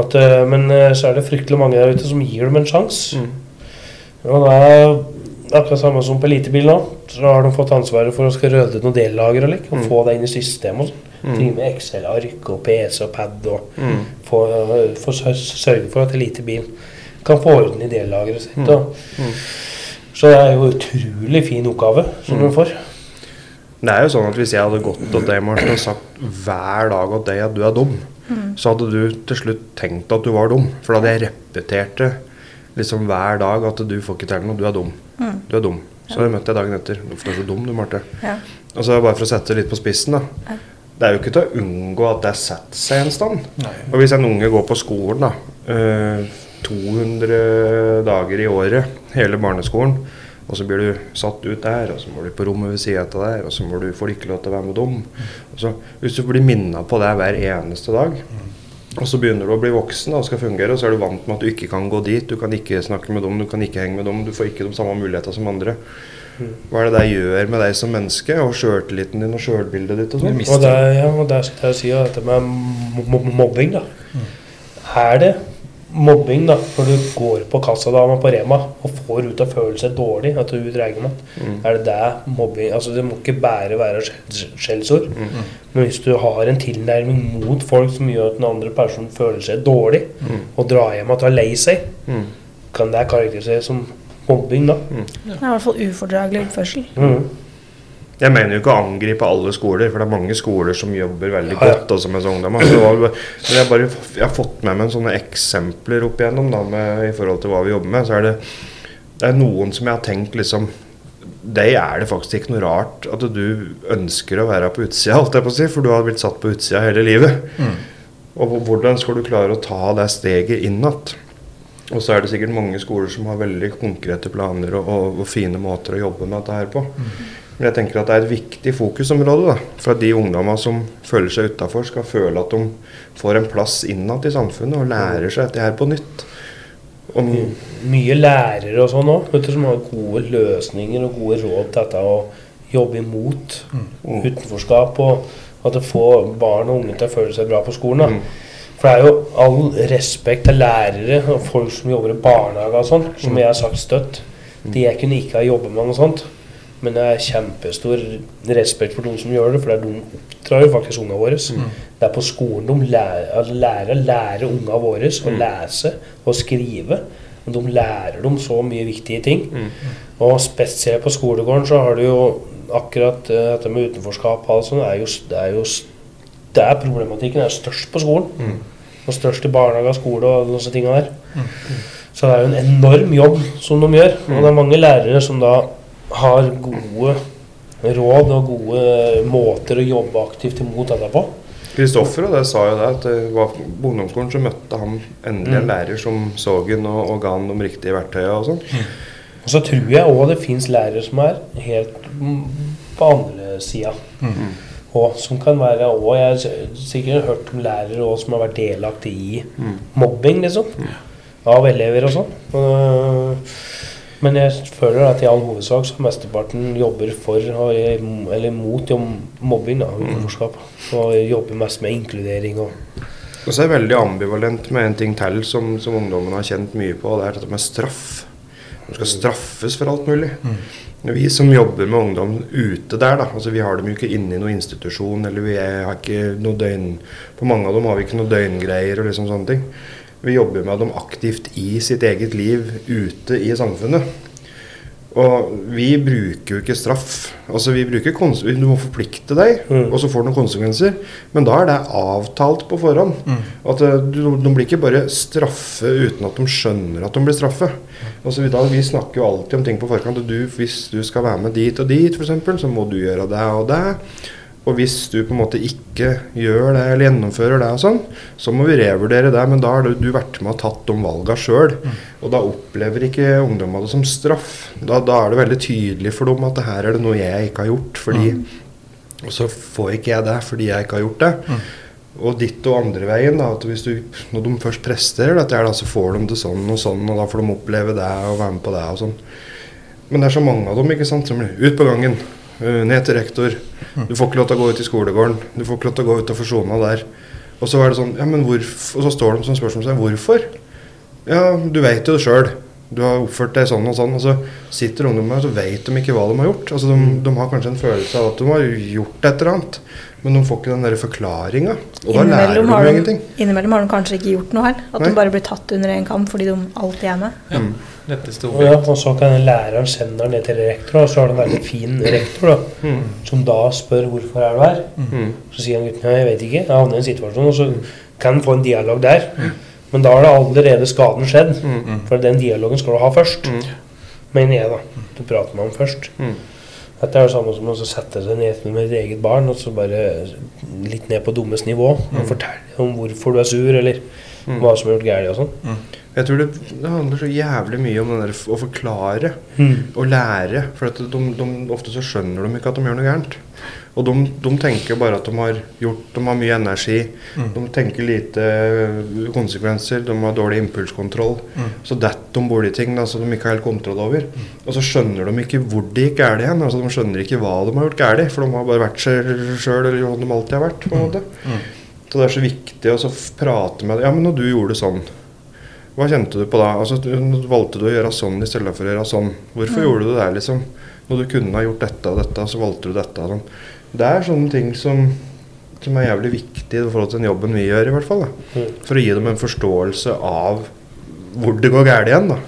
At, eh, men eh, så er det fryktelig mange der ute som gir dem en sjanse. Mm. Og det er akkurat samme som på elitebil nå. Så har de fått ansvaret for å skal rydde noen dellager og, like, og Mm. få det inn i systemet. og sånn. Mm. Ting med Excel-ark og PC og pad og Mm. få, øh, få sørge for at elitebil kan få orden i dellageret sitt. Mm. Og, Mm. Så det er jo en utrolig fin oppgave som Mm. de får. Det er jo sånn at Hvis jeg hadde gått til deg Martin, og sagt hver dag at, at du er dum, så hadde du til slutt tenkt at du var dum. For da hadde jeg repetert det liksom hver dag at du får ikke til noe, du er dum. Mm. Du er dum. Så jeg møtt deg dagen etter. Hvorfor er du så dum, du, Marte? Ja. Og så bare for å sette det litt på spissen, da. Det er jo ikke til å unngå at det setter seg en stand. Og hvis en unge går på skolen, da. eh, 200 dager i året, hele barneskolen. Og så blir du satt ut der, og så må du på rommet ved sida av der, og så må du, får ikke lov til å være med dem. Og så, hvis du blir minna på det hver eneste dag, og så begynner du å bli voksen og skal fungere, og så er du vant med at du ikke kan gå dit, du kan ikke snakke med dem, du kan ikke henge med dem, du får ikke de samme mulighetene som andre. Hva er det det gjør med deg som menneske, og sjøltilliten din og sjølbildet ditt og sånn? Og der, ja, og det skal jeg si at dette med mo- mo- mobbing, da. Er det mobbing da, når du går på kassadama på Rema og får ut av følelse dårlig at du dreier med? Mm. Er det det mobbing Altså Det må ikke bare være skjell- skjellsord. Mm. Men hvis du har en tilnærming mot folk som gjør at den andre personen føler seg dårlig, Mm. og drar hjem og tar er lei seg, Mm. kan det karakteriseres som mobbing, da. Det er i hvert fall ufordragelig oppførsel. Mm. Jeg mener jo ikke å angripe alle skoler, for det er mange skoler som jobber veldig Ja, ja. godt også med sånne Altså, det var Men jeg, bare, jeg har fått med meg sånne eksempler opp igjennom da, med, i forhold til hva vi jobber med. Så er det, det er noen som jeg har tenkt liksom Deg er det faktisk ikke noe rart at du ønsker å være på utsida, Alt jeg på å si, for du har blitt satt på utsida hele livet. Og hvordan skal du klare å ta det steget inn igjen? Og så er det sikkert mange skoler som har veldig konkrete planer og, og, og fine måter å jobbe med dette her på. Men jeg tenker at det er et viktig fokusområde da, for at de ungdommene som føler seg utafor, skal føle at de får en plass innad i samfunnet og lærer seg dette her på nytt. Og, mye lærere og sånn òg, som har gode løsninger og gode råd til dette å jobbe imot Mm. utenforskap, og at det får barn og unge til å føle seg bra på skolen. da. Mm. For det er jo all respekt til lærere og folk som jobber i barnehage og sånn, som jeg har sagt støtt. De jeg kunne ikke ha jobbet med noe sånt. Men det er kjempestor respekt for de som gjør det, for det er de oppdrar jo faktisk ungene våre. Det er på skolen de lærer, altså lærer, lærer ungene våre å lese og skrive. Og de lærer dem så mye viktige ting. Og spesielt på skolegården så har du jo akkurat eh, dette med utenforskap og alt sånt, er jo, det er jo det er problematikken er størst på skolen. Og størst i barnehage og skole og disse tingene der. Så det er jo en enorm jobb som de gjør. Og det er mange lærere som da har gode råd og gode måter å jobbe aktivt imot dette på. Kristoffer og det sa jo det, at det var på ungdomsskolen så møtte han endelig en lærer som så han og, og ga han de riktige verktøyene og sånn. Og så tror jeg òg det fins lærere som er helt mm, på andre sida. Og som kan være og Jeg har sikkert hørt om lærere også som har vært delaktig i mobbing, liksom. Av elever og sånn. Men jeg føler at i all hovedsak så mesteparten jobber for er- eller mot mobbing, da, utenforskap. Og jobber mest med inkludering og Og så er jeg veldig ambivalent med en ting til som, som ungdommen har kjent mye på, og det er dette med straff. De skal straffes for alt mulig. Vi som jobber med ungdom ute der, da, altså vi har dem jo ikke inne i noen institusjon, eller vi har ikke noe døgn På mange av dem har vi ikke noe døgngreier og liksom sånne ting. Vi jobber med dem aktivt i sitt eget liv ute i samfunnet. Og vi bruker jo ikke straff. Altså vi bruker kons Du må forplikte deg, Mm. og så får det noen konsekvenser. Men da er det avtalt på forhånd. At eh, du, De blir ikke bare straffe uten at de skjønner at de blir straffe. Altså, vi, snakker jo alltid om ting på forkant. Du, hvis du skal være med dit og dit, f.eks., så må du gjøre det og det. Og hvis du på en måte ikke gjør det eller gjennomfører det, og sånn, så må vi revurdere det. Men da har du, vært med og tatt de valgene sjøl. Og da opplever ikke ungdommene det som straff. Da, da er det veldig tydelig for dem at det her er det noe jeg ikke har gjort. fordi Og så får ikke jeg det fordi jeg ikke har gjort det. Og ditt og andre veien, da, at hvis du, når de først presterer dette, da, så får de det sånn og sånn, og da får de oppleve det og være med på det og sånn. Men det er så mange av dem ikke sant, som blir ut på gangen, ned til rektor. Du får ikke lov til å gå ut i skolegården. Du får ikke lov til å gå utafor sona der. Og så er det sånn, ja, men hvorfor? og så står de som spørsmålstegn. Hvorfor? Ja, du veit jo det sjøl. Du har oppført deg sånn og sånn. Og så sitter ungdommer og så veit de ikke hva de har gjort. Altså, de, de har kanskje en følelse av at de har gjort et eller annet, men de får ikke den der forklaringa. Og da lærer de har de, ingenting. innimellom har de kanskje ikke gjort noe her. At Nei. de bare blir tatt under en kam fordi de alltid er med. Mm. Og, ja, og så kan læreren sende den ned til rektor, og så har du en veldig fin rektor da, som da spør hvorfor er du her. Mm. Så sier han gutten jeg vet ikke, jeg havner i en situasjon, og så kan han få en dialog der. Men da har det allerede skaden skjedd, Mm. for den dialogen skal du ha først. Mm. Mener jeg, da. Du prater med ham først. Mm. Dette er jo samme som å sette seg ned med et eget barn og så bare litt ned på dummes nivå og fortelle om hvorfor du er sur, eller Mm. hva som er gjort galt og sånn. Jeg tror det, det handler så jævlig mye om der å forklare Mm. og lære. For de, de, ofte så skjønner de ikke at de gjør noe gærent. Og de, de tenker bare at de har gjort De har mye energi. De tenker lite øh, konsekvenser. De har dårlig impulskontroll. Så detter de borti ting da, som de ikke har helt kontroll over. Og så skjønner de ikke hvor det gikk galt igjen. Altså, de skjønner ikke hva de har gjort galt. For de har bare vært seg sjøl, eller hva de alltid har vært. på en måte. Så det er så viktig å prate med dem. Ja, men når du gjorde sånn hva kjente du på da? Altså, valgte du å gjøre sånn i stedet for å gjøre sånn. Hvorfor gjorde du det der, liksom? Når du kunne ha gjort dette og dette, så valgte du dette. Sånn. Det er sånne ting som, som er jævlig viktig i forhold til den jobben vi gjør, i hvert fall. Da. Mm. For å gi dem en forståelse av hvor det går galt igjen, da.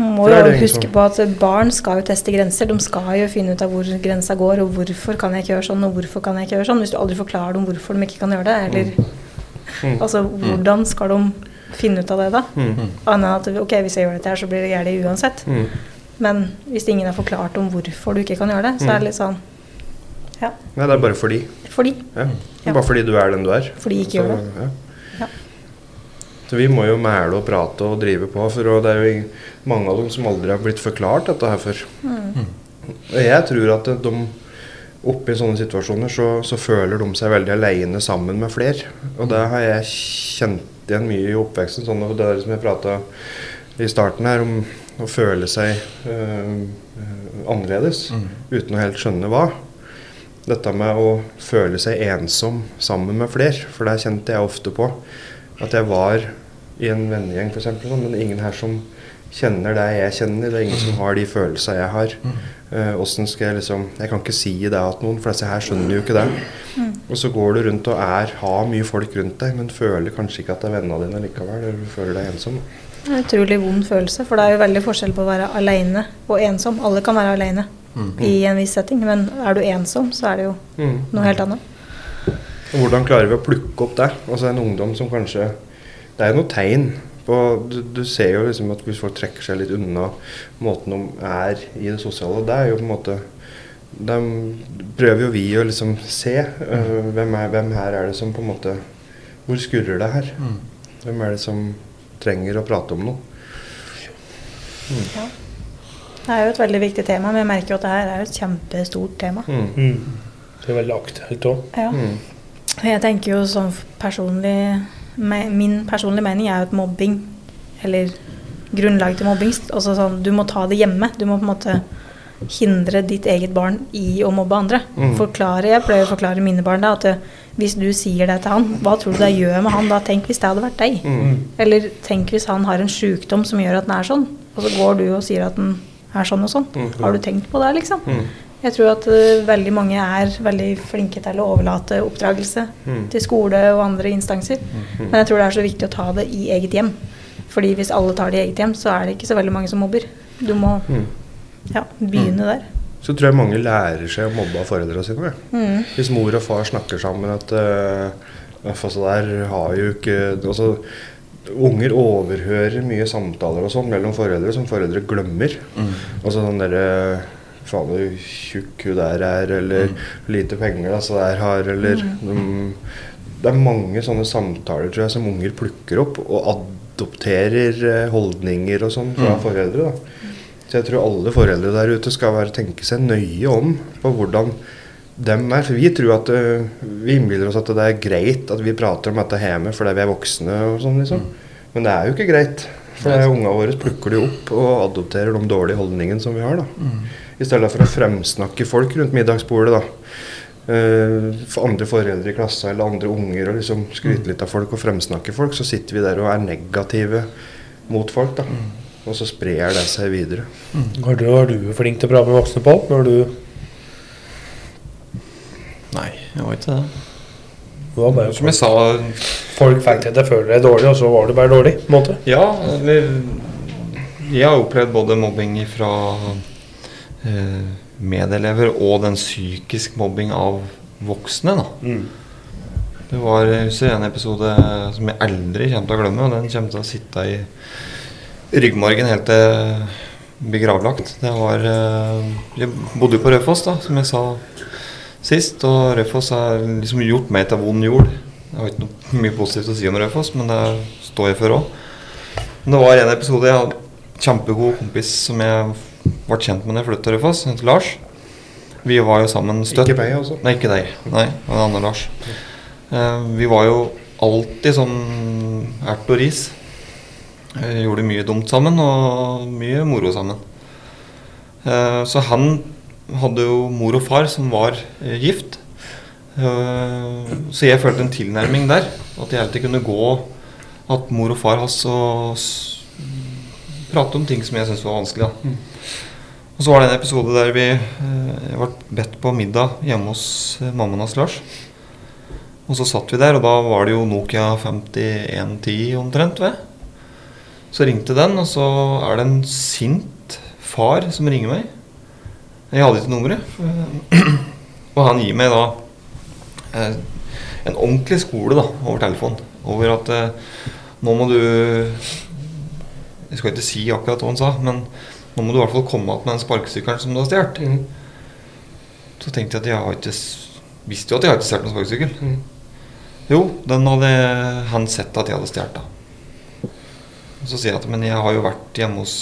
Man må jo huske på at barn skal jo teste grenser. De skal jo finne ut av hvor grensa går, og hvorfor kan jeg ikke gjøre sånn, og hvorfor kan jeg ikke gjøre sånn. Hvis du aldri forklarer dem hvorfor de ikke kan gjøre det, eller Mm. altså hvordan skal de finne ut av det da? Mm. Annet enn at ok, hvis jeg gjør dette her, så blir det galt uansett. Mm. Men hvis ingen har forklart om hvorfor du ikke kan gjøre det, så er det litt sånn ja, Nei, det er bare fordi. fordi. Ja. Ja. Bare fordi du er den du er. Fordi jeg ikke Så, gjør det. Ja. Ja. Så vi må jo mæle og prate og drive på, for det er jo mange av dem som aldri har blitt forklart dette her før. Og jeg tror at de oppe i sånne situasjoner så, så føler de seg veldig aleine sammen med flere. Og det har jeg kjent igjen mye i oppveksten. Sånn, og det er som jeg prata i starten her om å føle seg øh, annerledes annerledes uten å helt skjønne hva. Dette med å føle seg ensom sammen med flere, for det kjente jeg ofte på at jeg var i en vennegjeng f.eks., men ingen her som kjenner det jeg kjenner. Det er ingen som har de følelsene jeg har. Eh, hvordan skal Jeg liksom Jeg kan ikke si det til noen, for disse her skjønner jo ikke det. Og så går du rundt og er, har mye folk rundt deg, men føler kanskje ikke at det er vennene dine likevel. Eller du føler deg ensom. Det er en utrolig vond følelse, for det er jo veldig forskjell på å være alene og ensom. Alle kan være alene i en viss setting, men er du ensom, så er det jo Mm. noe helt annet. Og Hvordan klarer vi å plukke opp det? Altså En ungdom som kanskje Det er jo noe tegn på du, du ser jo liksom at hvis folk trekker seg litt unna måten de er i det sosiale, det er jo på en måte De prøver jo vi å liksom se. øh, hvem, er, hvem her er det som på en måte Hvor skurrer det her? Hvem er det som trenger å prate om noe? Det er jo et veldig viktig tema, men jeg merker jo at det her er jo et kjempestort tema. Mm. Mm. Det er veldig aktuelt òg. Ja. Mm. Jeg tenker jo sånn personlig me- Min personlige mening er jo at mobbing, eller grunnlag til mobbing altså sånn, Du må ta det hjemme. Du må på en måte hindre ditt eget barn i å mobbe andre. Mm. Forklare, Jeg pleier å forklare mine barn da, at hvis du sier det til han, hva tror du det gjør med han da? Tenk hvis det hadde vært deg. Mm. Eller tenk hvis han har en sjukdom som gjør at han er sånn, og så går du og sier at han er sånn og sånn. Mm. Har du tenkt på det, liksom? Mm. Jeg tror at uh, veldig mange er veldig flinke til å overlate oppdragelse Mm. til skole og andre instanser. Men jeg tror det er så viktig å ta det i eget hjem. Fordi hvis alle tar det i eget hjem, så er det ikke så veldig mange som mobber. Du må Mm. ja, begynne der. Så tror jeg mange lærer seg å mobbe av foreldrene sine. Mm. Hvis mor og far snakker sammen at uh, altså der har jo ikke altså, Unger overhører mye samtaler og sånn mellom foreldre som foreldre glemmer. Altså sånn derre Faen, hvor tjukk hun der er, eller lite penger altså der har, eller mm, Det er mange sånne samtaler tror jeg som unger plukker opp og adopterer eh, holdninger og sånn fra foreldre. da. Så jeg tror alle foreldre der ute skal være, tenke seg nøye om på hvordan dem er. For vi tror at øh, Vi innbiller oss at det er greit at vi prater om dette hjemme fordi vi er voksne og sånn, liksom. Men det er jo ikke greit. For ungene våre plukker de opp og adopterer de dårlige holdningene som vi har. da. I stedet for å fremsnakke folk rundt middagsbordet. da. Uh, for andre foreldre i klassa eller andre unger og liksom skryte litt av folk og fremsnakke folk, så sitter vi der og er negative mot folk. da. Og så sprer det seg videre. Var du, var du flink til å prate med voksne, Pål? Når du Nei, jeg var ikke det. det var bare Som jeg sa Folk fikk deg til å føle deg dårlig, og så var du bare dårlig? på en måte. Ja, eller Jeg har opplevd både mobbing fra eh, medelever og den psykisk mobbing av voksne. da. Mm. Det var en episode som jeg aldri kommer til å glemme, og den kommer til å sitte i ryggmargen helt til jeg gravlagt. Det var eh, Jeg bodde jo på Raufoss, da, som jeg sa sist, og Raufoss har liksom gjort meg til vond jord. Jeg har ikke noe mye positivt å si om Raufoss, men det står jeg for òg. Men det var en episode jeg hadde kjempegod kompis som jeg ble kjent med da jeg flyttet til Raufoss, han heter Lars. Vi var jo sammen støtt. Ikke meg, altså. Nei, ikke deg. Nei, det var en annen Lars. Eh, vi var jo alltid sånn ert og ris. Eh, gjorde mye dumt sammen og mye moro sammen. Eh, så han hadde jo mor og far som var eh, gift. Så jeg følte en tilnærming der. At jeg alltid kunne gå at mor og far hans og prate om ting som jeg syntes var vanskelig. Da. Og så var det en episode der vi ble bedt på middag hjemme hos mammaen hans Lars. Og så satt vi der, og da var det jo Nokia 5110 omtrent. Ved. Så ringte den, og så er det en sint far som ringer meg. Jeg hadde ikke nummeret. Og han gir meg da eh, en ordentlig skole da, over telefon. Over at eh, nå må du Jeg skal ikke si akkurat hva han sa, men nå må du i hvert fall komme igjen med den sparkesykkelen som du har stjålet. Så tenkte jeg at jeg har ikke visste jo at jeg har ikke stjålet noen sparkesykkel. Mm. Jo, den hadde han sett at jeg hadde stjålet. Og Så sier jeg at men jeg har jo vært hjemme hos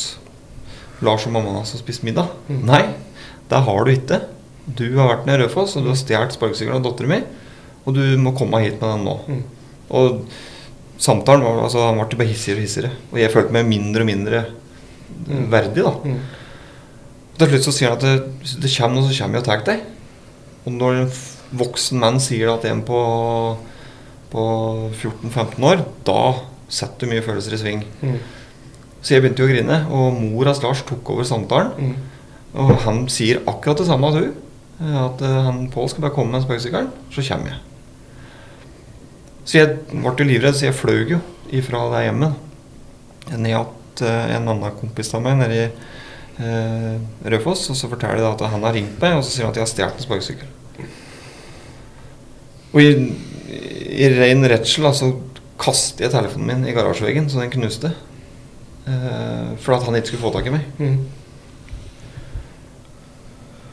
Lars og mammaen hans og spist middag. Nei, det har du ikke. Du har vært nede i Rødfoss, og du har stjålet sparkesykkelen av dattera mi. Og du må komme hit med den nå. Mm. Og samtalen var altså, han ble bare hissigere og hissigere. Og jeg følte meg mindre og mindre verdig, da. Mm. Til slutt så sier han at det, hvis det kommer noe, så kommer jeg og tar deg. Og når en voksen mann sier at en på, på 14-15 år, da setter du mye følelser i sving. Mm. Så jeg begynte jo å grine, og mor hans Lars tok over samtalen. Mm. Og han sier akkurat det samme at hun. At eh, han Pål skal bare komme med sparkesykkelen, så kommer jeg. Så jeg ble jo livredd, så jeg fløy jo ifra det hjemmet. Ned til en annen kompis av meg nede i eh, Raufoss. Og så forteller jeg at han har ringt meg, og så sier han at jeg har stjålet en sparkesykkel. Og i, i ren redsel da, så kaster jeg telefonen min i garasjeveggen, så den knuste. Eh, for at han ikke skulle få tak i meg. Mm.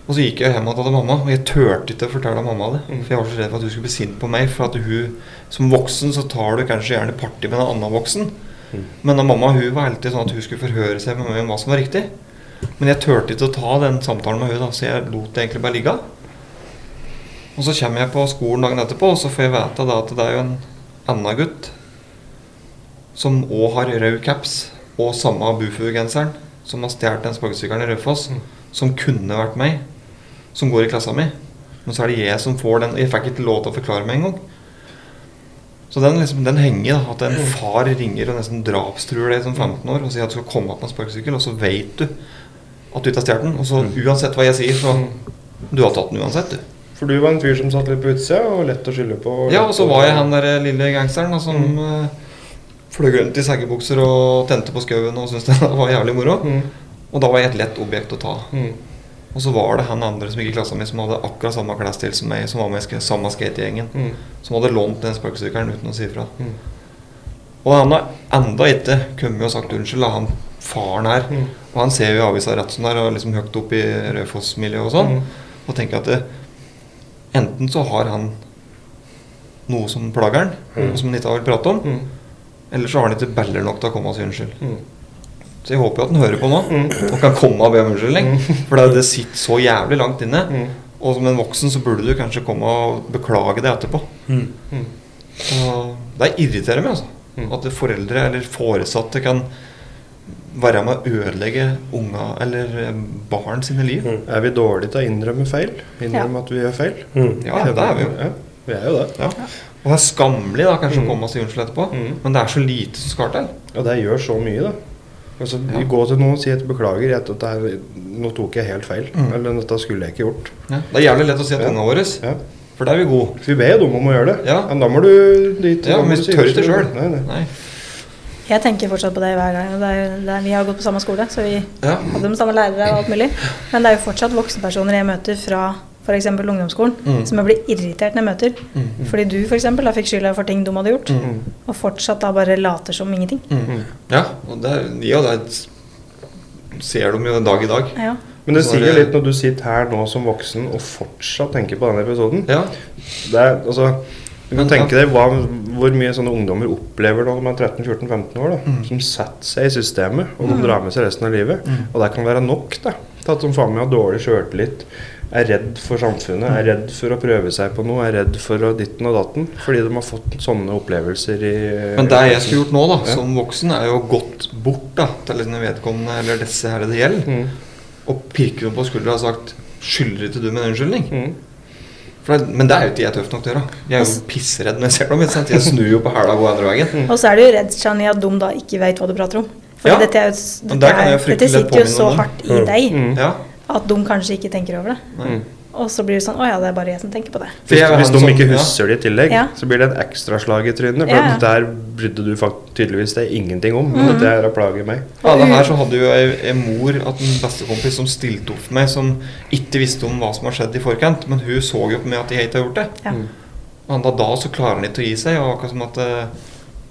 Og så gikk jeg hjem og hadde mamma, og jeg turte ikke å fortelle mamma det. Mm. For jeg var så redd for at hun skulle bli sint på meg. For at hun, som voksen så tar du kanskje gjerne party med en annen voksen. Mm. Men da mamma hun var alltid sånn at hun skulle forhøre seg med meg om hva som var riktig. Men jeg turte ikke å ta den samtalen med hun da, så jeg lot det egentlig bare ligge. Og så kommer jeg på skolen dagen etterpå, og så får jeg vite at det er jo en annen gutt som òg har rød caps og samme Bufu-genseren, som har stjålet den sparkesykkelen i Raufoss, Mm. som kunne vært meg, som går i klassa mi. Men så er det jeg som får den. Jeg fikk ikke lov til å forklare meg engang. Så den, liksom, den henger, da. At en far ringer og nesten drapstruer deg som 15 år og sier at du skal komme opp med en sparkesykkel, og så vet du at du ikke har stjålet den. Og så uansett hva jeg sier, så Du har tatt den uansett, du. For du var en fyr som satt litt på utsida, og lett å skylde på. Ja, og så var jeg han der lille gangsteren da, som Mm. Eh, fløy rundt i seggebukser og tente på skauen og syntes det var jævlig moro. Mm. Og da var jeg et lett objekt å ta. Mm. Og så var det han andre som gikk i klassen min som hadde akkurat samme klesstil som meg, som var med i samme skategjengen. Mm. Som hadde lånt den sparkesykkelen uten å si ifra. Mm. Og han har enda ikke kommet og sagt unnskyld, da, han faren her. Mm. Og han ser jo i avisa rett som det er, og liksom høyt opp i Raufoss-miljøet og sånn. Mm. Og tenker at det, enten så har han noe som plager han, og som han ikke har vil prate om, Mm. Eller så har han ikke beller nok til å komme og si unnskyld. Mm. Så jeg håper jo at han hører på nå, Mm. og kan komme og be om unnskyldning. For det, det sitter så jævlig langt inne. Mm. Og som en voksen så burde du kanskje komme og beklage det etterpå. Mm. Så det irriterer meg, altså. Mm. At foreldre eller foresatte kan være med å ødelegge unga eller eh, barn sine liv. Mm. Er vi dårlige til å innrømme feil? Innrømme at vi gjør feil? Ja, det er vi jo. Ja, vi er jo det. Ja. Og det er skammelig da kanskje Mm. å komme og si unnskyld etterpå, Mm. men det er så lite som skal til. Ja, det gjør så mye, da. Altså, Ja. Gå til noen og si at beklager, jeg, at det er, nå tok jeg helt feil. Mm. Eller dette skulle jeg ikke gjort. Ja. Det er jævlig lett å si Ja. unga våre, Ja. for der er vi gode. Vi ber jo dem om å gjøre det. Ja. Men da må du dit. Ja, men vi tør ikke sjøl. Jeg tenker fortsatt på det hver gang. Det er jo, det er, vi har gått på samme skole, så vi Ja. hadde de samme lærere og alt mulig. Men det er jo fortsatt voksenpersoner jeg møter fra f.eks. ungdomsskolen, Mm. som jeg blir irritert når jeg møter. Mm. Fordi du f.eks. da fikk skylda for ting de hadde gjort, Mm. og fortsatt da bare later som ingenting. Mm. Ja, og det ja, det er, ser de jo en dag i dag. Ja. Men det Så er sier det- litt når du sitter her nå som voksen og fortsatt tenker på denne episoden. Ja. Det er, altså, du kan Men, tenke deg hva, hvor mye sånne ungdommer opplever når de er 13-14-15 år. Da, Mm. Som setter seg i systemet, og de drar med seg resten av livet. Mm. Og det kan være nok da, til at de faen meg har dårlig sjøltillit, er redd for samfunnet, er redd for å prøve seg på noe, er redd for å ditten og datten. Fordi de har fått sånne opplevelser i Men det jeg skulle gjort nå, da, Ja. som voksen, er jo gått bort da, til denne vedkommende eller disse her det gjelder, Mm. og pirket dem på skuldra og sagt 'Skylder ikke du med en unnskyldning?' Mm. For det, men det er jo ikke jeg tøff nok til å gjøre. Jeg er jo pissredd når jeg ser dem. Jeg snur jo på hæla og går andre veien. Og så er du jo redd Shani, at de da ikke vet hva du prater om. For Ja. dette, er dette, er, dette sitter jo så hardt i deg Mm. Ja. At de kanskje ikke tenker over det. Nei. Og så blir det sånn Å ja, det er bare jeg som tenker på det. Hvis, hvis de som- ikke ja. husker det i tillegg, Ja. så blir det et ekstra slag i trynet. For Ja, der brydde du tydeligvis det ingenting om. Mm. Dette er å plage meg. Ja, det her så hadde jo ei, ei mor at en bestekompis som stilte opp for meg, som ikke visste om hva som har skjedd i forkant, men hun så jo på meg at jeg ikke har gjort det. Ja. Mm. Og da, da så klarer han ikke å gi seg, og akkurat som at uh,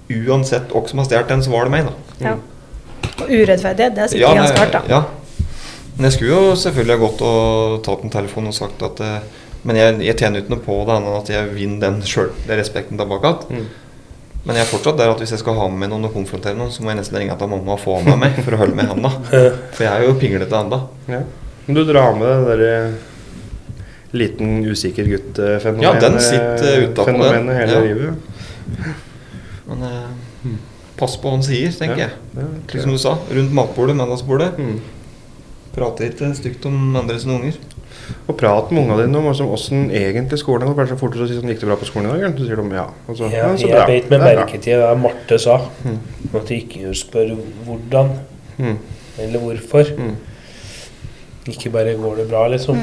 uansett hvem som har stjålet den, så var det meg, da. Ja. Og urettferdighet, det sitter Ja, ganske hardt, da. Ja. Men jeg skulle jo selvfølgelig ha gått og tatt en telefon og sagt at eh, Men jeg, jeg tjener ikke noe på det, annet enn at jeg vinner den selv, den respekten tilbake igjen. Mm. Men jeg er fortsatt der at hvis jeg skal ha med meg noen og konfrontere noen, så må jeg nesten ringe til mamma og få med meg for å holde meg i handa. For jeg er jo pinglete ennå. Ja. Men du drar med det derre liten usikker gutt-fenomenet Ja, den sitter utapå den. hele Ja. livet. Men eh, pass på hva han sier, tenker Ja. jeg. Ja, Slik som du sa, rundt matbordet, mandagsbordet. Mm. Prater ikke stygt om andre sine unger. Og prat med ungene dine om altså, hvordan egentlig skolen går. Kanskje fortere å si sånn, gikk det bra på skolen i dag? eller? Så sier de ja. Og så, Ja, ja, så jeg bra. beit meg Det er merke til det Marte sa. Mm. At de ikke spør hvordan Mm. eller hvorfor. Mm. Ikke bare 'går det bra', liksom.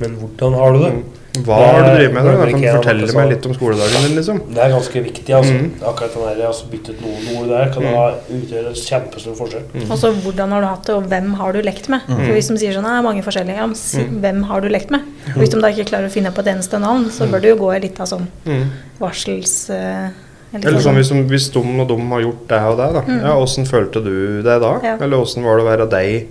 Men hvordan har du det? Mm. Hva har du drevet med? da? Kan du fortelle meg litt om skoledagen din, liksom? Det er ganske viktig. altså. Mm. Akkurat den der, altså byttet ut noen ord der kan ha utgjøre en kjempestor forskjell. Mm. Og så hvordan har du hatt det, og hvem har du lekt med? For Hvis de sier sånn, er mange forskjellige, ja, men si, Mm. hvem har du lekt med? Og hvis de da ikke klarer å finne på et eneste navn, så bør det jo gå litt av sånn Mm. varsels... eh, Eller sånn hvis, de- hvis dum og dum har gjort det og det, da. Ja, Åssen følte du det da? Ja. Eller åssen var det å være deg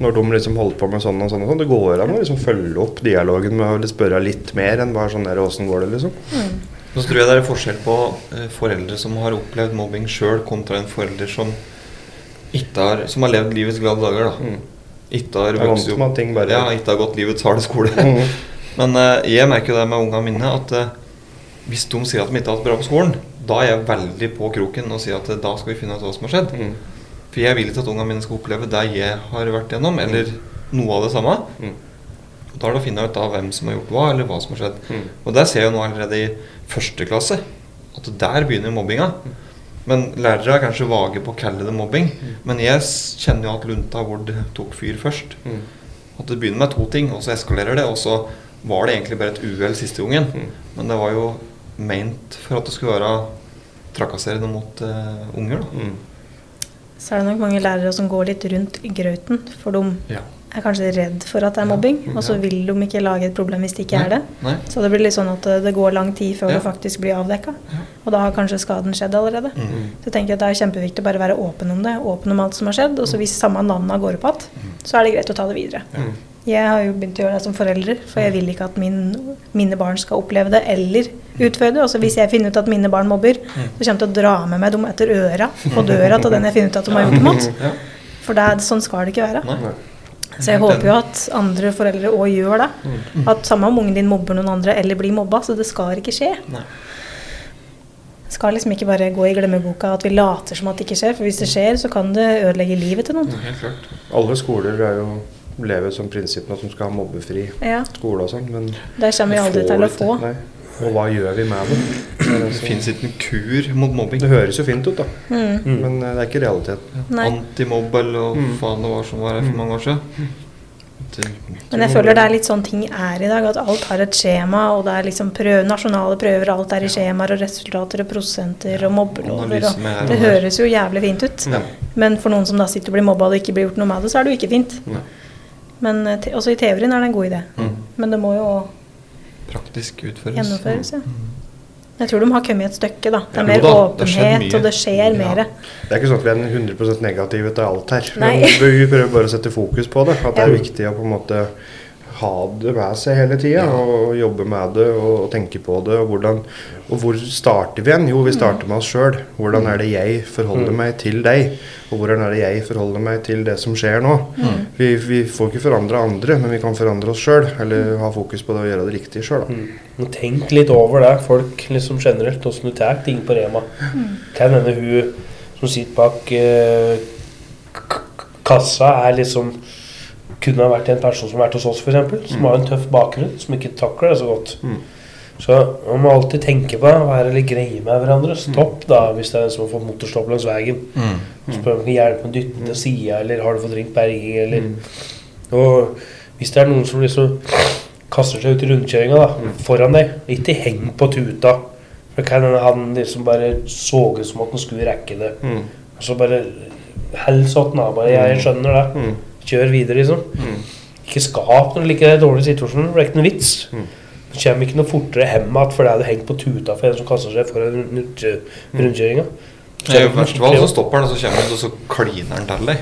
når de liksom holdt på med sånn og sånn og sånn? Det går an å liksom følge opp dialogen med å spørre litt mer enn bare sånn der åssen går det, liksom. Så tror jeg det er forskjell på eh, foreldre som har opplevd mobbing sjøl, kontra en forelder som ikke har Som har levd livets glade dager. da Mm. Ikke har vokst opp ting bare Ja, ikke har gått livets harde skole. Mm. Men eh, jeg merker det med ungene mine at eh, hvis de sier at de ikke har hatt det bra på skolen, da er jeg veldig på kroken og sier at eh, da skal vi finne ut hva som har skjedd. Mm. For jeg vil ikke at ungene mine skal oppleve det jeg har vært gjennom, eller noe av det samme. Mm. Og Da er det å finne ut da hvem som har gjort hva, eller hva som har skjedd. Mm. Og der ser jeg jo nå allerede i første klasse at der begynner mobbinga. Men lærere er kanskje vage på å kalle det mobbing. Men jeg kjenner jo at lunta hvor det tok fyr først. Mm. At det begynner med to ting, og så eskalerer det. Og så var det egentlig bare et uhell siste gangen. Mm. Men det var jo meint for at det skulle være trakasserende mot uh, unger. da. Mm. Så er det nok mange lærere som går litt rundt i grauten, for de Ja. er kanskje redd for at det er mobbing, og så vil de ikke lage et problem hvis det ikke er det. Nei. Så det blir litt sånn at eh, det går lang tid før Ja. det faktisk blir avdekka. Ja. Og da har kanskje skaden skjedd allerede. Mm. Så jeg tenker at det er kjempeviktig å bare være åpen om det, åpen om alt som har skjedd. Og så hvis samme navnene går opp igjen, så er det greit å ta det videre. Mm. Jeg har jo begynt å gjøre det som forelder, for jeg vil ikke at min, mine barn skal oppleve det eller utføre det. Altså hvis jeg finner ut at mine barn mobber, så kommer jeg til å dra med meg dem etter øra på døra til den jeg finner ut at de har gjort det mot. For det er, sånn skal det ikke være. Så jeg håper jo at andre foreldre òg gjør det. At samme om ungen din mobber noen andre eller blir mobba, så det skal ikke skje. Det skal liksom ikke bare gå i glemmeboka at vi later som at det ikke skjer, for hvis det skjer, så kan det ødelegge livet til noen. Helt klart. Alle skoler er jo lever som prinsippene at de skal ha mobbefri Ja, skole og sånn, men Det kommer vi aldri til å få. Nei. Og hva gjør vi med det? Det, det, Det fins ikke noen kur mot mobbing. det høres jo fint ut, da, Mm. Mm. men eh, det er ikke realiteten. Ja. Antimobb eller hva Mm. faen det var som var her for mange år siden. Men jeg føler det er litt sånn ting er i dag, at alt har et skjema, og det er liksom prøv, nasjonale prøver, alt er i skjemaer og resultater og prosenter og mobbelover. Og det høres jo jævlig fint ut. Ja. Men for noen som da sitter og blir mobba og det ikke blir gjort noe med det, så er det jo ikke fint. Nei. Men eh, te også i teorien er det en god idé. Mm. Men det må jo Praktisk utføres. gjennomføres, ja. Jeg tror de har kommet et stykke, da. Det Ja, er mer da, åpenhet, det og det skjer Ja. mer. Det er ikke sånn at vi er 100 negative til alt her. Nei. Men vi prøver bare å sette fokus på det. At det er viktig å på en måte ha det med seg hele tida. Og jobbe med det og, og tenke på det. Og, hvordan, og hvor starter vi igjen? Jo, vi starter med oss sjøl. Hvordan er det jeg forholder meg til deg? Og hvordan er det jeg forholder meg til det som skjer nå? Vi, vi får ikke forandre andre, men vi kan forandre oss sjøl. Eller ha fokus på det og gjøre det riktige sjøl. Mm. Tenk litt over det, folk liksom generelt, åssen du tar ting på Rema. Kan hende hun som sitter bak eh, kassa, er liksom kunne ha vært en person som har vært hos oss, f.eks. Som har en tøff bakgrunn, som ikke takler det så godt. Mm. Så man må alltid tenke på det, være litt greie med hverandre. Stopp da, hvis det er en som har fått motorstopp langs veien. Mm. Spør om du kan hjelpe med å dytte til sida, eller har du fått ringt berging, eller Og hvis det er noen som liksom kaster seg ut i rundkjøringa da, foran deg, ikke heng på tuta. For kan hende han liksom bare så ut som at han skulle rekke det. Mm. Og så bare hell sånn da, bare jeg skjønner det. Mm. Kjør videre, liksom. Mm. Ikke skap når du liker en dårlig situasjon. Det er ikke noe vits. Mm. Du kommer ikke noe fortere hjem igjen fordi du hengt på tuta for en som kaster seg foran rundkjøringa. rundkjøringa. I verste fall så stopper han, og så kommer han, og så kliner han til deg.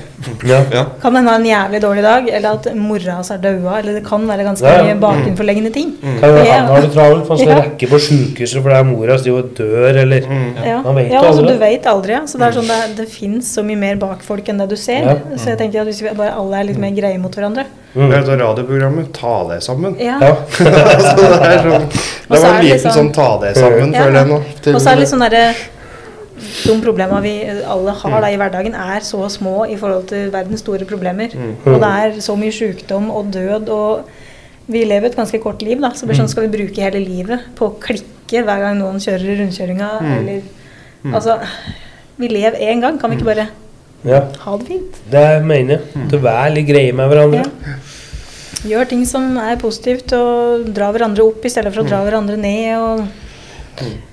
Ja. Ja. Kan hende ha en jævlig dårlig dag, eller at mora hans er daua, eller det kan være ganske Ja, mye bakenforlengende ting. Kan hende han har det travelt, for han skal Ja. rekke på sjukehuset fordi mora hans dør, eller Mm. Ja, Man vet ja altså, aldri. du vet aldri. Ja. Så det er sånn det, det fins så mye mer bak folk enn det du ser. Ja. Så jeg tenker at hvis vi bare alle er litt mer greie mot hverandre Mm. Det er radioprogrammet 'Ta deg sammen'. ja. Så det, er sånn, det var en liten sånn, sånn 'ta deg sammen', Ja. føler jeg nå. Og så er det litt sånn derre de problemene vi alle har da i hverdagen, er så små i forhold til verdens store problemer. Og det er så mye sykdom og død, og vi lever et ganske kort liv, da. Så det blir sånn skal vi bruke hele livet på å klikke hver gang noen kjører rundkjøringa, eller Altså, vi lever én gang, kan vi ikke bare Ja, ha det fint? det mener jeg. Til være litt greie med hverandre. Ja. Gjør ting som er positivt, og dra hverandre opp i stedet for å dra hverandre ned. og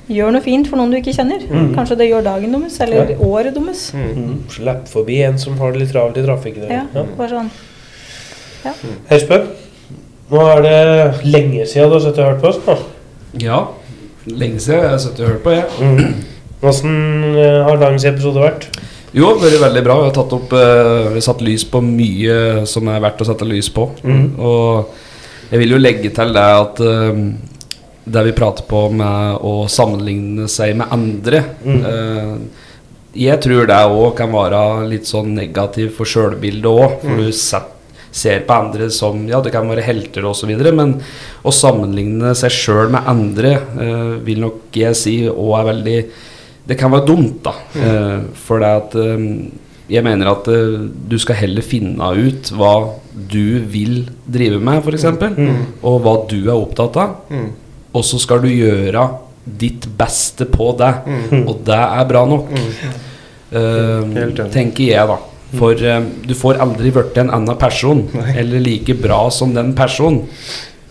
Gjør noe fint for noen du ikke kjenner. Kanskje det gjør dagen deres, eller Ja. året deres. Mm. Slipp forbi en som har det litt travelt i trafikken. Ja, Ja. bare sånn. Espen, nå er det lenge siden du har sittet og hørt på oss. nå. Ja, lenge siden jeg har sittet og hørt på, jeg. Mm. Hvordan eh, har dagens episode vært? Jo, det har vært veldig bra. Vi har tatt opp eh, Vi har satt lys på mye som er verdt å sette lys på. Og jeg vil jo legge til det at eh, det vi prater på med å sammenligne seg med andre Mm. eh, Jeg tror det òg kan være litt sånn negativt for sjølbildet òg. For du set, ser på andre som Ja, det kan være helter osv., men å sammenligne seg sjøl med andre eh, vil nok jeg si òg er veldig Det kan være dumt, da. Eh, for det at eh, jeg mener at eh, du skal heller finne ut hva du vil drive med, f.eks., Mm. og hva du er opptatt av. Mm. Og så skal du gjøre ditt beste på det. Og det er bra nok. mm. uh, tenker jeg, da. For uh, du får aldri blitt en annen person, eller like bra som den personen.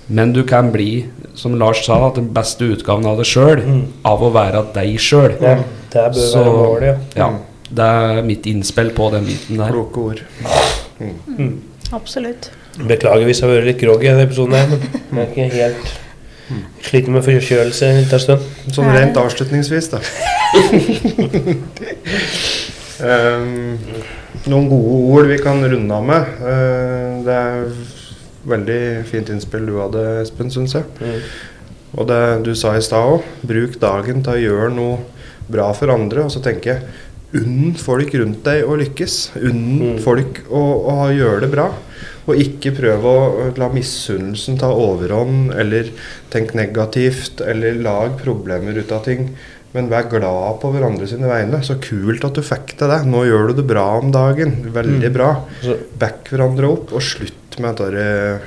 Men du kan bli, som Lars sa, den beste utgaven av deg sjøl, av å være deg sjøl. Ja, det bør Så- være målet, ja. Ja, det er mitt innspill på den biten der. Kloke ord. Absolutt. Beklager hvis jeg har vært litt groggy i denne episoden, her, men jeg er ikke helt Sliter med forkjølelse en liten stund. Sånn rent avslutningsvis, da. um, noen gode ord vi kan runde av med. Uh, det er veldig fint innspill du hadde, Espen, syns jeg. Og det du sa i stad òg, bruk dagen til å gjøre noe bra for andre. Og så tenker jeg unn folk rundt deg å lykkes. Unn Mm. folk å, å gjøre det bra. Og ikke prøve å la misunnelsen ta overhånd, eller tenk negativt, eller lag problemer ut av ting. Men vær glad på hverandre sine vegne. Så kult at du fikk til det. Nå gjør du det bra om dagen. Veldig bra. Back hverandre opp, og slutt med at dere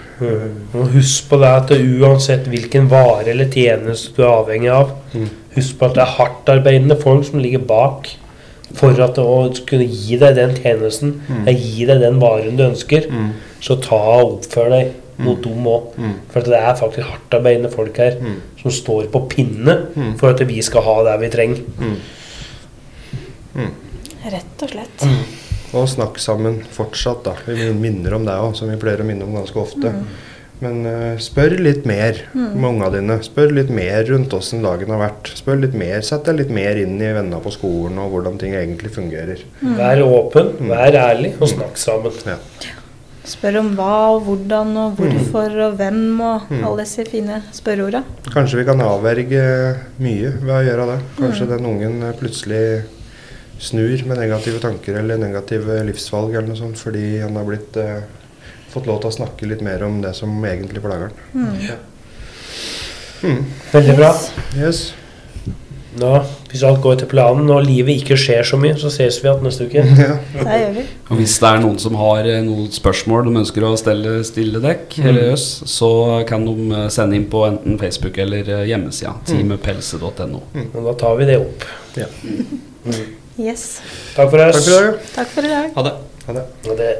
og husk på det at uansett hvilken vare eller tjeneste du er avhengig av, Mm. husk på at det er hardtarbeidende folk som ligger bak for at å kunne gi deg den tjenesten, eh, gi deg den varen du ønsker. Mm. Så ta og oppfør deg mot dem òg. Mm. For at det er faktisk hardtarbeidende folk her Mm. som står på pinne Mm. for at vi skal ha det vi trenger. Rett og slett. Og snakk sammen fortsatt, da. Vi minner om det òg, som vi pleier å minne om ganske ofte. Men uh, spør litt mer med ungene dine. Spør litt mer rundt åssen dagen har vært. Spør litt mer, Sett deg litt mer inn i vennene på skolen og hvordan ting egentlig fungerer. Vær åpen, vær ærlig og snakk sammen. Ja. Spør om hva og hvordan og hvorfor og hvem og alle disse fine spørreorda. Kanskje vi kan avverge mye ved å gjøre det. Kanskje den ungen eh, plutselig snur med negative tanker eller negative livsvalg eller noe sånt fordi han har blitt eh, fått lov til å snakke litt mer om det som egentlig plager han. Veldig bra. Yes. Nå, hvis alt går etter planen og livet ikke skjer så mye, så ses vi igjen neste uke. Ja. Det gjør vi. Og hvis det er noen som har eh, noen spørsmål de ønsker å stelle stille dekk, eller oss, så kan de eh, sende inn på enten Facebook eller hjemmesida. Teampelse.no. Mm. Og da tar vi det opp. Yes. Takk for oss. Takk for dag. Takk for i dag. Ha det. Ha det. Ha det.